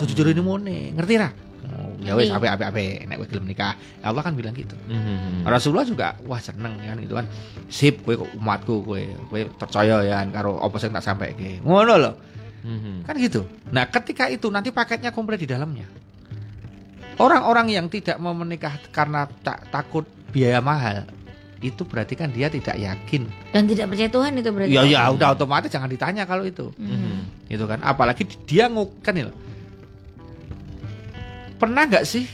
tuh jerunimu nih ngerti ra oh, Ya wes ape ape ape nek kowe gelem nikah. Ya Allah kan bilang gitu. Mm-hmm. Rasulullah juga wah seneng kan itu kan. Sip kowe umatku kowe kowe percaya ya kan karo apa sing tak sampaikan. Ngono loh. Mm-hmm. Kan gitu. Nah, ketika itu nanti paketnya komplit di dalamnya. Orang-orang yang tidak mau menikah karena tak takut biaya mahal, itu berarti kan dia tidak yakin dan tidak percaya Tuhan itu berarti. Ya ya udah otomatis jangan ditanya kalau itu. Mm-hmm. Itu kan apalagi dia ngukan ya. Pernah nggak sih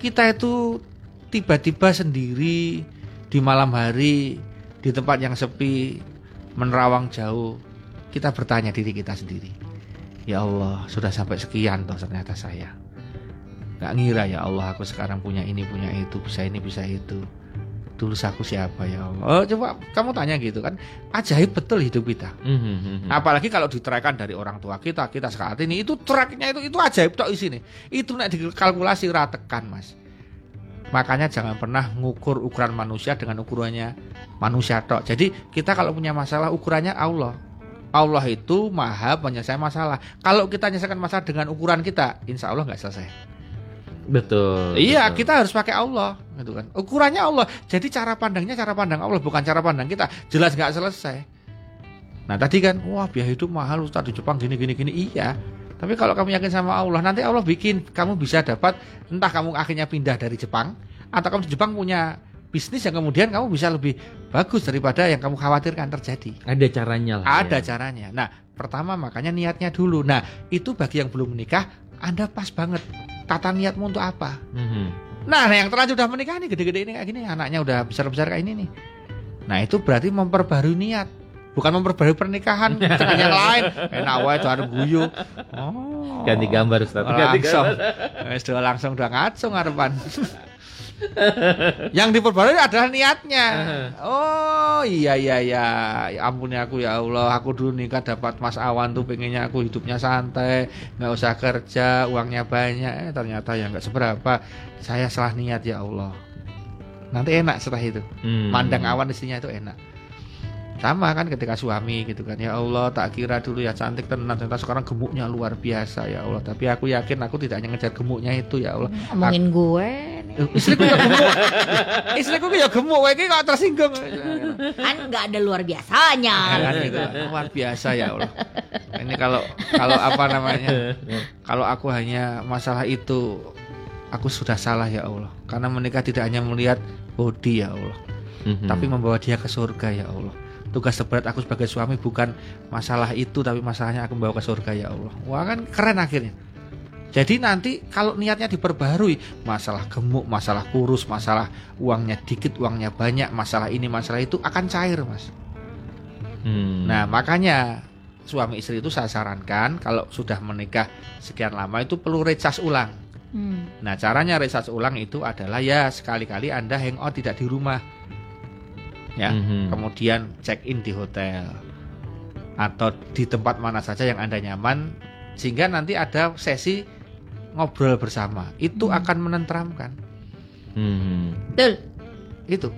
kita itu tiba-tiba sendiri di malam hari di tempat yang sepi menerawang jauh kita bertanya diri kita sendiri ya Allah sudah sampai sekian toh ternyata saya nggak ngira ya Allah aku sekarang punya ini punya itu bisa ini bisa itu. Dulu aku siapa ya Allah? Oh, coba kamu tanya gitu kan. Ajaib betul hidup kita. Mm-hmm. apalagi kalau diterakan dari orang tua kita kita saat ini itu tracknya itu itu ajaib tok isi nih itu nek dikalkulasi ratekan mas. Makanya jangan pernah ngukur ukuran manusia dengan ukurannya manusia tok. Jadi kita kalau punya masalah ukurannya Allah. Allah itu maha penyelesaian masalah. Kalau kita menyelesaikan masalah dengan ukuran kita, insya Allah nggak selesai. Betul. Iya, betul. kita harus pakai Allah, gitu kan. Ukurannya Allah. Jadi cara pandangnya cara pandang Allah, bukan cara pandang kita. Jelas nggak selesai. Nah tadi kan, wah biaya hidup mahal Ustaz di Jepang gini gini gini. Iya. Tapi kalau kamu yakin sama Allah, nanti Allah bikin kamu bisa dapat entah kamu akhirnya pindah dari Jepang atau kamu di Jepang punya bisnis yang kemudian kamu bisa lebih bagus daripada yang kamu khawatirkan terjadi. Ada caranya lah. Ada ya. caranya. Nah, pertama makanya niatnya dulu. Nah, itu bagi yang belum menikah, Anda pas banget tata niatmu untuk apa. Mm-hmm. Nah, yang terlanjur sudah menikah nih gede-gede ini kayak gini, anaknya udah besar-besar kayak ini nih. Nah, itu berarti memperbarui niat. Bukan memperbarui pernikahan dengan yang lain. Enak wae ada guyu. Oh. Ganti gambar Ustaz. Ganti langsung. Gambar. langsung udah ngaco ngarepan. yang diperbarui adalah niatnya. Oh iya iya iya. Ya ampuni aku ya Allah. Aku dulu nikah dapat Mas Awan tuh pengennya aku hidupnya santai, nggak usah kerja, uangnya banyak. Eh ternyata ya nggak seberapa. Saya salah niat ya Allah. Nanti enak setelah itu. Hmm. Mandang awan isinya itu enak sama kan ketika suami gitu kan ya Allah tak kira dulu ya cantik tenan ternyata sekarang gemuknya luar biasa ya Allah. Tapi aku yakin aku tidak hanya ngejar gemuknya itu ya Allah. Ngomongin gue istriku ya gemuk. Istriku ya gemuk gue kok tersinggung. Kan nggak ada luar biasanya. Ya, kan, gitu. luar biasa ya Allah. Ini kalau kalau apa namanya kalau aku hanya masalah itu aku sudah salah ya Allah. Karena menikah tidak hanya melihat body ya Allah. Mm -hmm. tapi membawa dia ke surga ya Allah tugas terberat aku sebagai suami bukan masalah itu tapi masalahnya aku membawa ke surga ya Allah. Wah kan keren akhirnya. Jadi nanti kalau niatnya diperbarui masalah gemuk masalah kurus masalah uangnya dikit uangnya banyak masalah ini masalah itu akan cair mas. Hmm. nah makanya suami istri itu saya sarankan kalau sudah menikah sekian lama itu perlu recas ulang. Hmm. nah caranya recas ulang itu adalah ya sekali-kali anda hangout tidak di rumah ya mm-hmm. kemudian check in di hotel atau di tempat mana saja yang anda nyaman sehingga nanti ada sesi ngobrol bersama itu mm-hmm. akan menenteramkan mm-hmm. betul itu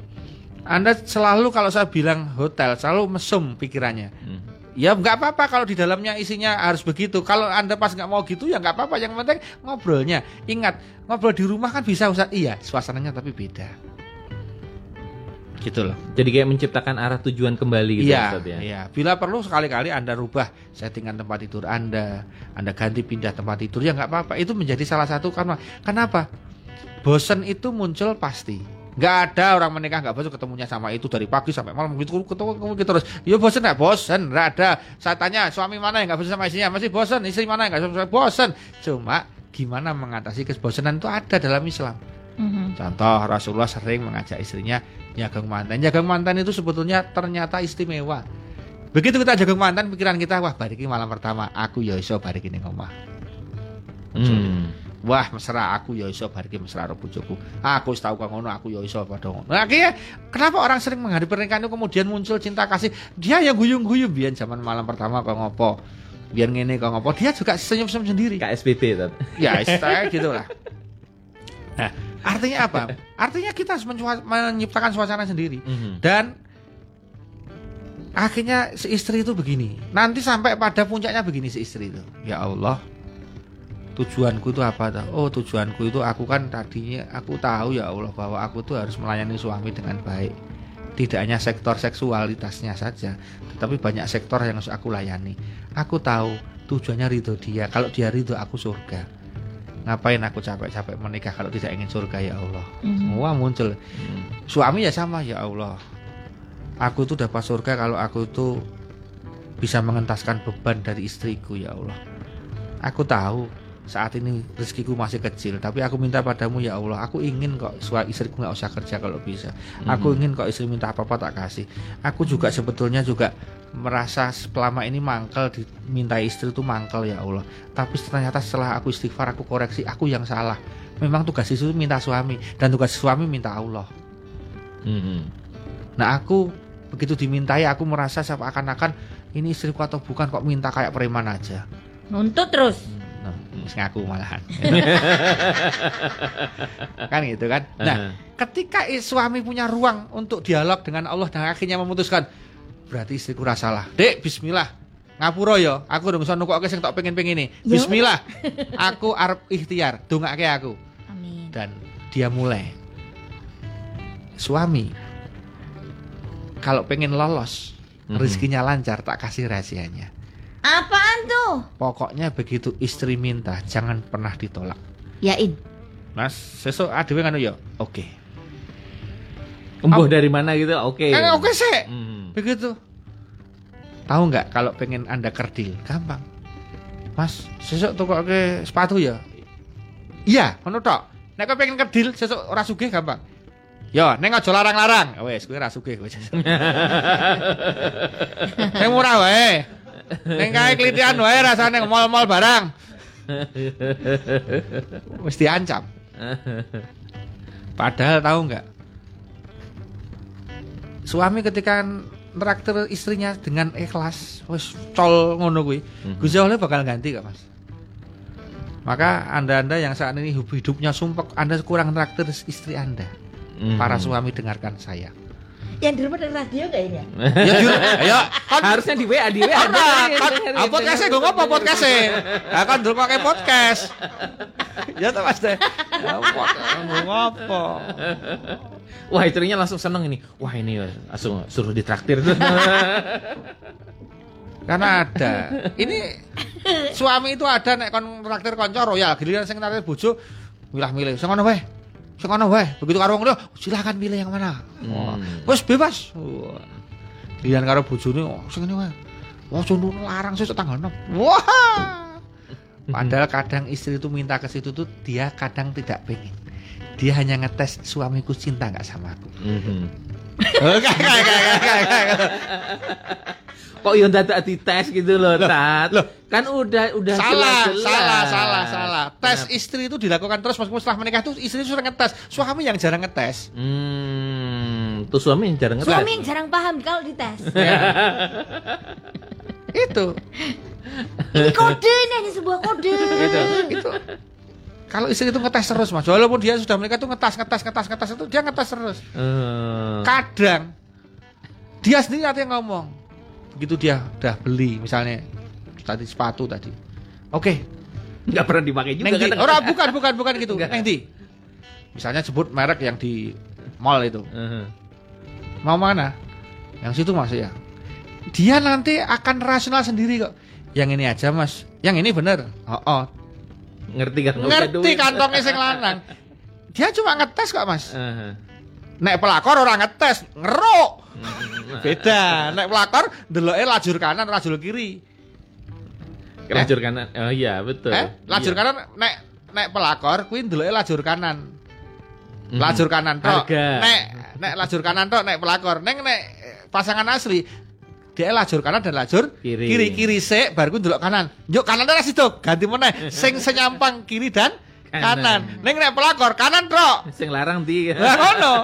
anda selalu kalau saya bilang hotel selalu mesum pikirannya mm. Ya nggak apa-apa kalau di dalamnya isinya harus begitu. Kalau anda pas nggak mau gitu ya nggak apa-apa. Yang penting ngobrolnya. Ingat ngobrol di rumah kan bisa usah iya suasananya tapi beda gitu loh. Jadi kayak menciptakan arah tujuan kembali gitu iya, ya. Iya, bila perlu sekali-kali Anda rubah settingan tempat tidur Anda, Anda ganti pindah tempat tidur ya nggak apa-apa. Itu menjadi salah satu karena kenapa? Bosan itu muncul pasti. Nggak ada orang menikah nggak bosan ketemunya sama itu dari pagi sampai malam gitu ketemu ketemu gitu terus. Ya bosan nggak bosan, nggak ada. Saya tanya suami mana yang nggak bosan sama istrinya masih bosan, istri mana yang nggak bosan. Cuma gimana mengatasi kebosanan itu ada dalam Islam. Mm-hmm. Contoh Rasulullah sering mengajak istrinya jagang mantan. Jagang mantan itu sebetulnya ternyata istimewa. Begitu kita jagang mantan, pikiran kita wah bariki malam pertama aku ya iso bariki ning omah. Hmm. Wah mesra aku ya iso bariki mesra karo bojoku. Aku tahu kok ngono aku ya iso padha ngono. Nah, akhirnya kenapa orang sering menghadapi pernikahan itu kemudian muncul cinta kasih? Dia yang guyung-guyung biar zaman malam pertama kok ngopo. Biar ngene kok ngopo. Dia juga senyum-senyum sendiri. Kan. Ya, istilah gitu lah. Nah, artinya apa? Artinya kita harus menciptakan suasana sendiri. Mm -hmm. Dan akhirnya si istri itu begini. Nanti sampai pada puncaknya begini si istri itu. Ya Allah, tujuanku itu apa tuh? Oh tujuanku itu aku kan tadinya aku tahu ya Allah bahwa aku tuh harus melayani suami dengan baik. Tidak hanya sektor seksualitasnya saja, tetapi banyak sektor yang harus aku layani. Aku tahu tujuannya ridho dia. Kalau dia ridho aku surga. Ngapain aku capek-capek menikah kalau tidak ingin surga ya Allah? Mm-hmm. Semua muncul. Mm. Suami ya sama ya Allah. Aku tuh dapat surga kalau aku tuh bisa mengentaskan beban dari istriku ya Allah. Aku tahu saat ini rezekiku masih kecil tapi aku minta padamu ya Allah aku ingin kok suami istriku nggak usah kerja kalau bisa aku hmm. ingin kok istri minta apa apa tak kasih aku juga sebetulnya juga merasa selama ini mangkel diminta istri itu mangkel ya Allah tapi ternyata setelah aku istighfar aku koreksi aku yang salah memang tugas istri itu minta suami dan tugas suami minta Allah hmm. nah aku begitu dimintai aku merasa seakan-akan ini istriku atau bukan kok minta kayak preman aja nuntut terus Nah, ngaku malahan. kan gitu kan. Nah, uh -huh. ketika suami punya ruang untuk dialog dengan Allah dan akhirnya memutuskan berarti istriku rasalah. Dek, bismillah. Ngapura ya, aku udah bisa nukok sing tak pengen-pengen ini. Ya bismillah. aku arep ikhtiar, dongake aku. Amin. Dan dia mulai. Suami kalau pengen lolos, mm -hmm. rezekinya lancar tak kasih rahasianya Apaan tuh? Pokoknya begitu istri minta jangan pernah ditolak. Yain. Mas, sesuk adewe kan ya. Oke. Okay. Embuh dari mana gitu? Oke. Okay. Oke okay, sih. Hmm. Begitu. Tahu nggak kalau pengen Anda kerdil? Gampang. Mas, sesuk kok ke sepatu ya? Iya, ngono tok. Nek kau pengen kerdil sesuk ora sugih gampang. Yo, neng aja larang-larang. Wes, kowe ora sugih kowe. Neng murah wae. Neng kae klitian wae rasane mall-mall barang. Mesti ancam. Padahal tahu nggak? Suami ketika traktir istrinya dengan ikhlas, wes col ngono kuwi. Mhm. Bakal ganti gak, Mas? Maka Anda-anda yang saat ini hidupnya sumpek, Anda kurang traktir istri Anda. Para mhm. suami dengarkan saya yang di rumah dari radio gak ini ya? ya ya kan harusnya di WA di WA. Kan, kan podcastnya gue ngapa podcastnya? Ya kan dulu pakai podcast. Ya tuh mas deh. Gue ngapa? Wah istrinya langsung seneng ini. Wah ini langsung suruh ditraktir tuh. Karena ada. Ini suami itu ada nek kon traktir konco royal, giliran sing traktir bojo milah-milih. Sing ngono wae sekono wae. Begitu karo wong silakan pilih yang mana. Hmm. Wes bebas. Lian karo bojone oh, sing ngene wae. Wah, contoh larang sesuk tanggal 6. Wah. Padahal kadang istri itu minta ke situ tuh dia kadang tidak pengen. Dia hanya ngetes suamiku cinta nggak sama aku. Mm -hmm. Kok yang dadak dites gitu loh, Tat. Loh, kan udah udah salah, jelas, salah, salah, salah. Tes Kenapa? istri itu dilakukan terus meskipun setelah menikah itu istri itu sering ngetes. Suami yang jarang ngetes. Hmm, tuh suami yang jarang ngetes. Suami yang jarang paham kalau dites. Ya. itu. Ini kode ini hanya sebuah kode. itu, itu. Kalau istri itu ngetes terus mas, walaupun dia sudah menikah itu ngetes, ngetes, ngetes, ngetes itu dia ngetes terus. Uh. Kadang dia sendiri nanti ngomong, begitu dia udah beli misalnya tadi sepatu tadi. Oke. Okay. nggak pernah dipakai juga kan orang bukan bukan bukan gitu. Neng di? Misalnya sebut merek yang di mall itu. Uh -huh. mau mana? Yang situ mas ya. Dia nanti akan rasional sendiri kok. Yang ini aja mas. Yang ini bener. Oh, oh. Ngerti kan ngerti kantongnya sing lanang dia cuma ngetes kok mas uh -huh. nek pelakor orang ngetes ngeruk Beda. Nek pelakor deloke lajur kanan, lajur kiri. Lajur eh? kanan. Oh iya, betul. Eh, lajur iya. kanan nek nek pelakor kuwi deloke lajur kanan. Mhm. Lajur kanan tok. Nek nek lajur kanan tok nek pelakor. Neng nek pasangan asli dia lajur kanan dan lajur kiri. kiri, kiri sik baru ndelok kanan. Yuk kanan dah situ ganti mana sing senyampang kiri dan kanan, kanan. neng nek pelakor kanan tok. Sing larang di lah ngono.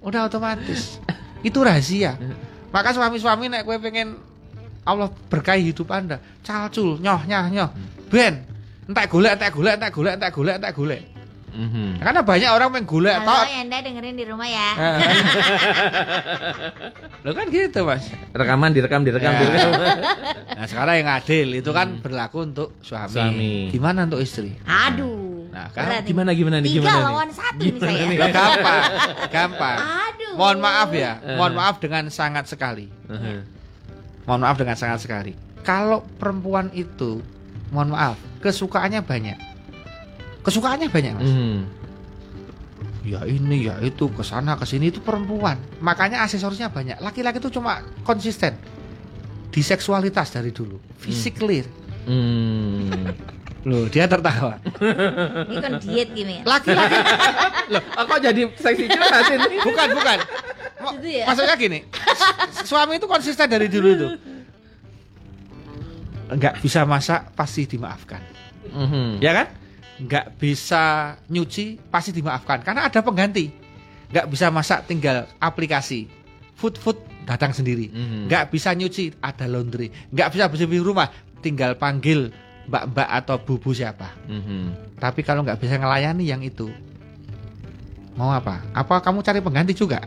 Udah otomatis. Itu rahasia. Maka suami-suami nek kue pengen Allah berkahi hidup anda calcul nyoh nyah nyoh. Ben entek golek entek golek entek golek entek golek entek golek Mm-hmm. Karena banyak orang main gula Halo Anda dengerin di rumah ya. Lo kan gitu mas. Rekaman direkam direkam ya. direkam. nah sekarang yang adil itu kan hmm. berlaku untuk suami. suami. Gimana untuk istri? Aduh. Nah, kan gimana gimana nih gimana Tiga lawan satu nih saya. Nih? gampang, gampang. Aduh. Mohon maaf ya, uh. mohon maaf dengan sangat sekali. Uh. Mohon maaf dengan sangat sekali. Kalau perempuan itu, mohon maaf, kesukaannya banyak. Kesukaannya banyak, Mas. Uh. Ya ini, ya itu, ke sana ke sini itu perempuan. Makanya aksesorisnya banyak. Laki-laki itu cuma konsisten di seksualitas dari dulu, fisik clear. Hmm. Loh, dia tertawa. Ini kan diet gini ya. Laki-laki. Loh, aku jadi seksi curhat ini. Bukan, bukan. Gitu ya? Maksudnya gini, suami itu konsisten dari dulu itu. Enggak bisa masak pasti dimaafkan. Mm -hmm. Ya kan? Enggak bisa nyuci pasti dimaafkan karena ada pengganti. Enggak bisa masak tinggal aplikasi. Food food datang sendiri. Mm -hmm. Bisa nyuci ada laundry. Enggak bisa bersih rumah tinggal panggil mbak-mbak atau bubu siapa. Mm-hmm. Tapi kalau nggak bisa ngelayani yang itu, mau apa? Apa kamu cari pengganti juga?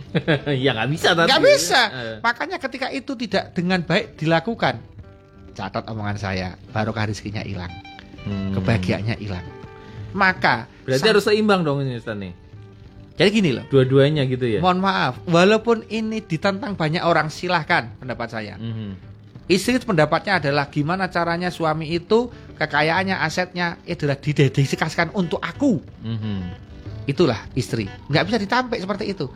ya nggak bisa tapi. Nggak bisa. Uh. Makanya ketika itu tidak dengan baik dilakukan, catat omongan saya, baru rezekinya hilang, hmm. kebahagiaannya hilang. Maka berarti harus seimbang dong ini Ustaz nih. Jadi gini loh. Dua-duanya gitu ya. Mohon maaf, walaupun ini ditentang banyak orang, silahkan pendapat saya. Mm -hmm. Istri pendapatnya adalah gimana caranya suami itu kekayaannya, asetnya adalah didedikasikan untuk aku. Mm-hmm. Itulah istri. Nggak bisa ditampik seperti itu.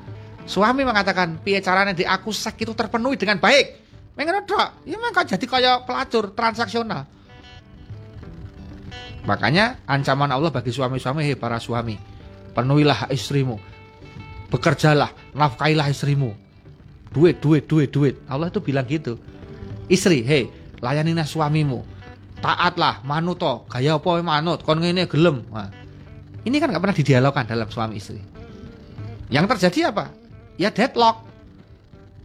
Suami mengatakan, piye caranya di aku sek itu terpenuhi dengan baik. Mengen dok, ya maka jadi kayak pelacur transaksional. Makanya ancaman Allah bagi suami-suami, hei para suami, penuhilah istrimu, bekerjalah, nafkailah istrimu, duit, duit, duit, duit. Allah itu bilang gitu. Istri, hei, layani suamimu. Taatlah, manuto, gaya apa manut, kon ngene gelem. Nah, ini kan nggak pernah didialogkan dalam suami istri. Yang terjadi apa? Ya deadlock.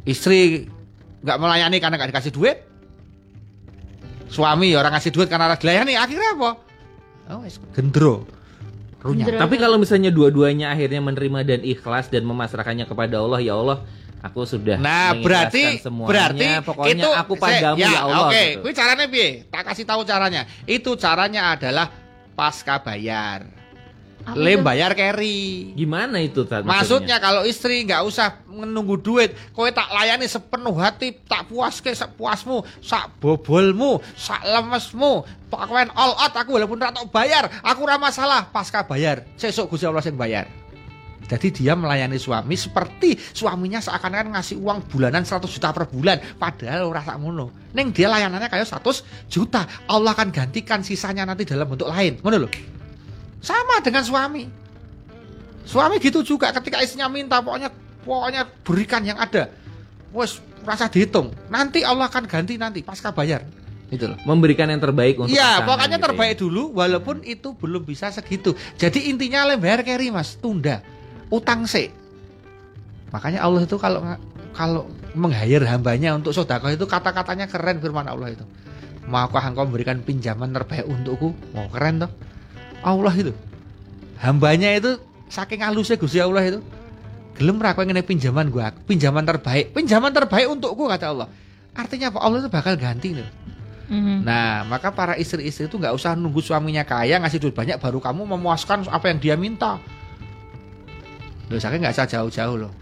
Istri nggak melayani karena nggak dikasih duit. Suami orang ngasih duit karena dilayani. Akhirnya apa? Oh, gendro. Tapi kalau misalnya dua-duanya akhirnya menerima dan ikhlas dan memasrahkannya kepada Allah, ya Allah, aku sudah Nah, berarti semuanya. berarti pokoknya itu aku padamu saya, ya, ya Allah. Oke, okay. gitu. caranya piye? Tak kasih tahu caranya. Itu caranya adalah pasca bayar. Lem bayar carry. Gimana itu tadi? Maksudnya kalau istri nggak usah menunggu duit, kowe tak layani sepenuh hati, tak puas ke sak puasmu, sak bobolmu, sak lemesmu. Pokoknya all out aku walaupun tak bayar, aku ramah salah pasca bayar. Sesuk Gusti Allah sing bayar. Jadi dia melayani suami seperti suaminya seakan-akan ngasih uang bulanan 100 juta per bulan. Padahal rasa ngono. Neng dia layanannya kayak 100 juta. Allah akan gantikan sisanya nanti dalam bentuk lain. Ngono loh. Sama dengan suami. Suami gitu juga ketika istrinya minta pokoknya pokoknya berikan yang ada. Wes rasa dihitung. Nanti Allah akan ganti nanti pasca bayar. Itu loh. Memberikan yang terbaik untuk Iya, pokoknya gitu terbaik ya. dulu walaupun itu belum bisa segitu. Jadi intinya lembar carry Mas, tunda utang sih. Makanya Allah itu kalau kalau menghayir hambanya untuk sodako itu kata-katanya keren firman Allah itu. Maukah engkau memberikan pinjaman terbaik untukku? Mau oh, keren toh. Allah itu. Hambanya itu saking halusnya Gusti Allah itu. Gelem ra kowe pinjaman gua, pinjaman terbaik, pinjaman terbaik untukku kata Allah. Artinya apa? Allah itu bakal ganti nih. Mm-hmm. Nah, maka para istri-istri itu nggak usah nunggu suaminya kaya ngasih duit banyak baru kamu memuaskan apa yang dia minta. Lho saking gak usah jauh-jauh loh.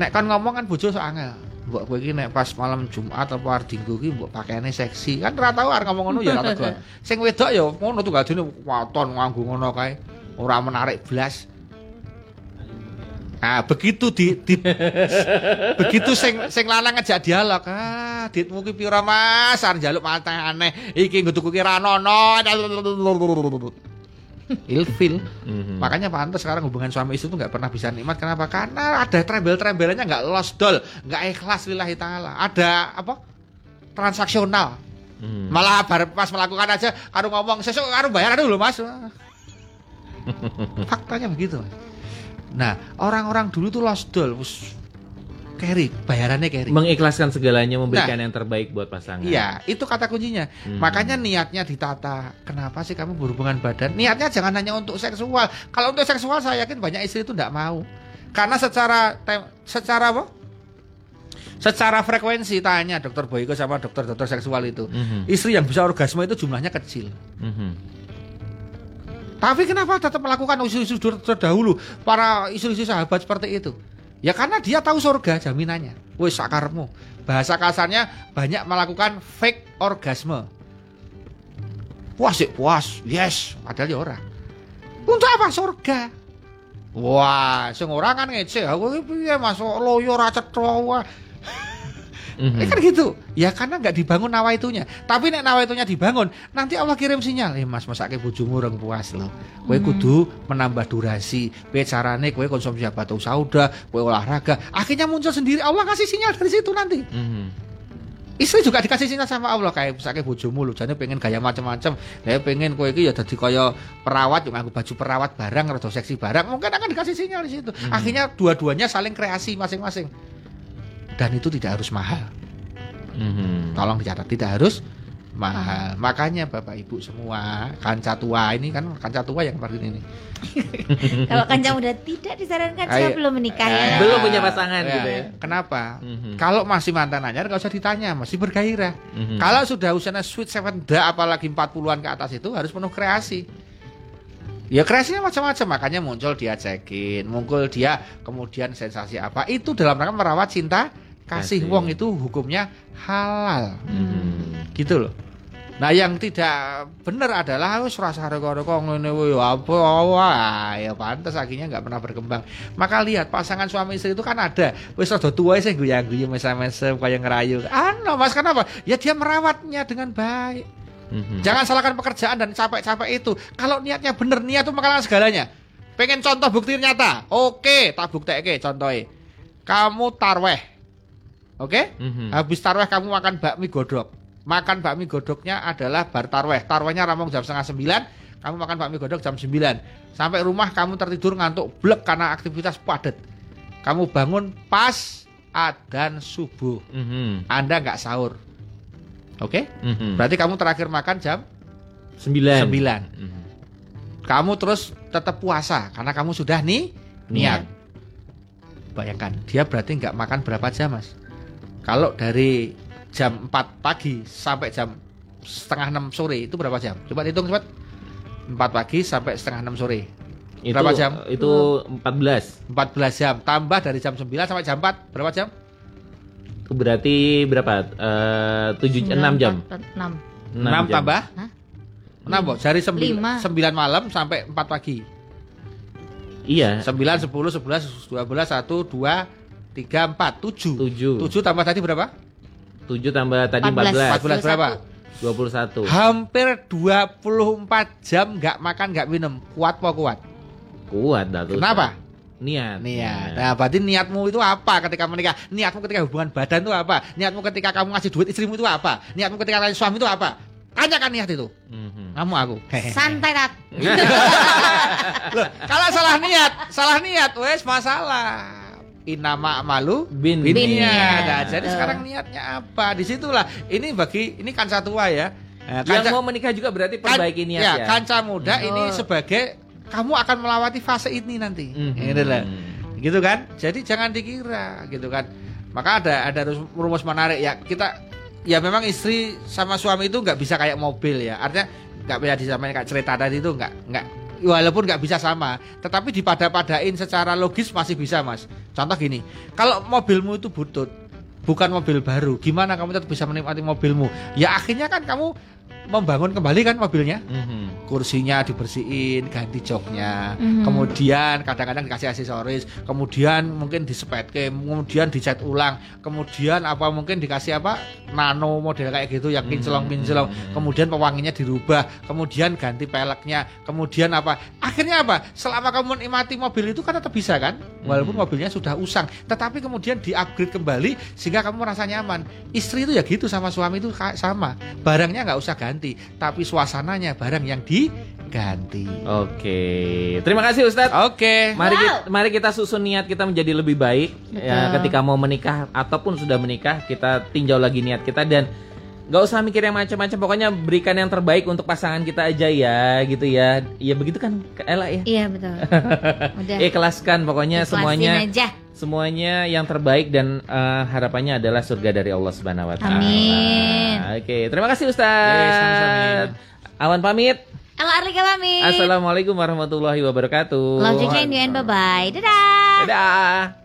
Nek kan ngomong kan bojo angel. Mbok kowe iki nek pas malam Jumat apa hari Dinggo iki mbok pakaiane seksi. Kan ora tau arep ngomong ngono ya ora tau. Sing wedok ya ngono tuh gadine waton nganggo ngono kae. Ora menarik blas. Nah, begitu di, di begitu sing sing lanang ngajak dialog. Ah, ditmu ki pira Mas? Arep njaluk mate aneh. Iki nggo tuku ki ra ono ilfil. Mm-hmm. Makanya pantas sekarang hubungan suami istri itu nggak pernah bisa nikmat. Kenapa? Karena ada trembel-trembelannya nggak lost doll, nggak ikhlas lillahi taala. Ada apa? Transaksional. Mm. Malah pas melakukan aja karo ngomong sesuk karo bayar dulu mas. Faktanya begitu. Nah orang-orang dulu tuh lost doll. Carry, bayarannya carry. Mengikhlaskan segalanya, memberikan nah, yang terbaik buat pasangan. Iya, itu kata kuncinya. Hmm. Makanya niatnya ditata. Kenapa sih kamu berhubungan badan? Niatnya jangan hanya untuk seksual. Kalau untuk seksual saya yakin banyak istri itu tidak mau. Karena secara secara apa? Secara frekuensi tanya dokter Boyko sama dokter-dokter seksual itu, mm -hmm. istri yang bisa orgasme itu jumlahnya kecil. Mm -hmm. Tapi kenapa tetap melakukan isu-isu terdahulu para isu-isu sahabat seperti itu? Ya karena dia tahu surga jaminannya. Wes sakarmu. Bahasa kasarnya banyak melakukan fake orgasme. Puas sih, puas. Yes, padahal ya orang. Untuk apa surga? Wah, sing kan ngece. Aku piye masuk loyo ra cetha Mm-hmm. Eh kan gitu. Ya karena nggak dibangun nawaitunya. Tapi nek nawaitunya dibangun, nanti Allah kirim sinyal. Eh Mas masake bojomu orang puas loh. Kowe mm-hmm. kudu menambah durasi. Kowe carane kowe konsumsi batu sauda, kowe olahraga. Akhirnya muncul sendiri Allah kasih sinyal dari situ nanti. Mm-hmm. Istri juga dikasih sinyal sama Allah kayak misalnya bojomu lu jadi pengen gaya macam-macam. Dia pengen kowe iki ya dadi kaya perawat yang aku baju perawat barang atau seksi barang, mungkin akan dikasih sinyal di situ. Mm-hmm. Akhirnya dua-duanya saling kreasi masing-masing dan itu tidak harus mahal. Mm-hmm. Tolong dicatat tidak harus mahal. Makanya Bapak Ibu semua kanca tua ini kan kanca tua yang seperti ini. Kalau kanca muda tidak disarankan saya belum menikah ya. Belum punya pasangan ya. gitu ya. Kenapa? Mm-hmm. Kalau masih mantan anyar nggak usah ditanya, masih bergairah. Mm-hmm. Kalau sudah usianya sweet seven da apalagi 40-an ke atas itu harus penuh kreasi. Ya kreasinya macam-macam makanya muncul dia cekin, muncul dia kemudian sensasi apa itu dalam rangka merawat cinta kasih wong itu hukumnya halal. Hmm. Gitu loh. Nah yang tidak benar adalah wis rasa reko-reko ngene ya apa wah ya pantas akhirnya nggak pernah berkembang. Maka lihat pasangan suami istri itu kan ada wis rada tua sih guyu-guyu mesem-mesem kayak ngerayu. Ano Mas kenapa? Ya dia merawatnya dengan baik. Mm-hmm. Jangan salahkan pekerjaan dan capek-capek itu. Kalau niatnya benar, niat itu makanan segalanya. Pengen contoh bukti nyata? Oke, tak bukti oke contohnya. Kamu tarweh, Oke? Okay? Mm-hmm. Habis tarweh kamu makan bakmi godok. Makan bakmi godoknya adalah bar tarweh. Tarwehnya ramong jam setengah sembilan. Kamu makan bakmi godok jam sembilan. Sampai rumah kamu tertidur ngantuk blek karena aktivitas padat. Kamu bangun pas adan subuh. Mm-hmm. Anda nggak sahur. Oke? Okay? Mm-hmm. Berarti kamu terakhir makan jam sembilan. Sembilan. Mm-hmm. Kamu terus tetap puasa karena kamu sudah nih niat. niat. Bayangkan, dia berarti nggak makan berapa jam, Mas? Kalau dari jam 4 pagi sampai jam setengah 6 sore itu berapa jam? Coba hitung cepat. 4 pagi sampai setengah 6 sore. Itu, berapa jam? Itu 14. 14 jam. Tambah dari jam 9 sampai jam 4 berapa jam? Itu berarti berapa? Uh, 7 9, 6 jam. 4, 6. 6, 6 tambah? Hah? 6, Bo. Dari 9, 9 malam sampai 4 pagi. Iya. 9, 10, 11, 12, 1, 2, tiga empat tujuh. Tujuh. Tujuh tambah tadi berapa? Tujuh tambah tadi empat belas. empat belas. Berapa? Dua puluh satu. Hampir dua puluh empat jam nggak makan nggak minum. Kuat apa kuat? Kuat dah kenapa? Niat. Niat. Nah berarti niatmu itu apa ketika menikah? Niatmu ketika hubungan badan itu apa? Niatmu ketika kamu ngasih duit istrimu itu apa? Niatmu ketika suami itu apa? Tanyakan niat itu. Mm-hmm. kamu aku. Santai rat kalau salah niat salah niat wes masalah inama malu bin, bin, bin Nah, jadi uh. sekarang niatnya apa? Di situlah ini bagi ini kanca tua ya. Nah, kanca, yang mau menikah juga berarti perbaiki niat ya. ya. Kanca muda oh. ini sebagai kamu akan melewati fase ini nanti. Mm -hmm. Gitu lah. Gitu kan? Jadi jangan dikira gitu kan. Maka ada ada rumus menarik ya. Kita ya memang istri sama suami itu nggak bisa kayak mobil ya. Artinya nggak bisa disamain kayak cerita tadi itu nggak nggak walaupun nggak bisa sama, tetapi dipada-padain secara logis masih bisa mas. Contoh gini, kalau mobilmu itu butut, bukan mobil baru, gimana kamu tetap bisa menikmati mobilmu? Ya akhirnya kan kamu membangun kembali kan mobilnya. Mm-hmm. Kursinya dibersihin, ganti joknya. Mm-hmm. Kemudian kadang-kadang dikasih aksesoris, kemudian mungkin disepetke, kemudian dicat ulang, kemudian apa mungkin dikasih apa? nano model kayak gitu yang kinclong-kinclong. Mm-hmm. Kemudian pewanginya dirubah, kemudian ganti peleknya, kemudian apa? Akhirnya apa? Selama kamu menikmati mobil itu kan tetap bisa kan? Walaupun mm-hmm. mobilnya sudah usang, tetapi kemudian di-upgrade kembali sehingga kamu merasa nyaman. Istri itu ya gitu sama suami itu sama. Barangnya nggak usah ganti ganti, tapi suasananya barang yang diganti. Oke. Terima kasih Ustadz. Oke. Mari wow. kita, mari kita susun niat kita menjadi lebih baik ya ketika mau menikah ataupun sudah menikah kita tinjau lagi niat kita dan Gak usah mikir yang macam-macam pokoknya berikan yang terbaik untuk pasangan kita aja ya gitu ya ya begitu kan Ella ya iya betul udah ikhlaskan pokoknya Ikhlasin semuanya aja. Semuanya yang terbaik dan uh, harapannya adalah surga dari Allah Subhanahu Wa Taala. Amin. Oke terima kasih Ustaz. Awan pamit. Ella Arlika pamit. Assalamualaikum warahmatullahi wabarakatuh. Love you and bye bye dadah. Dadah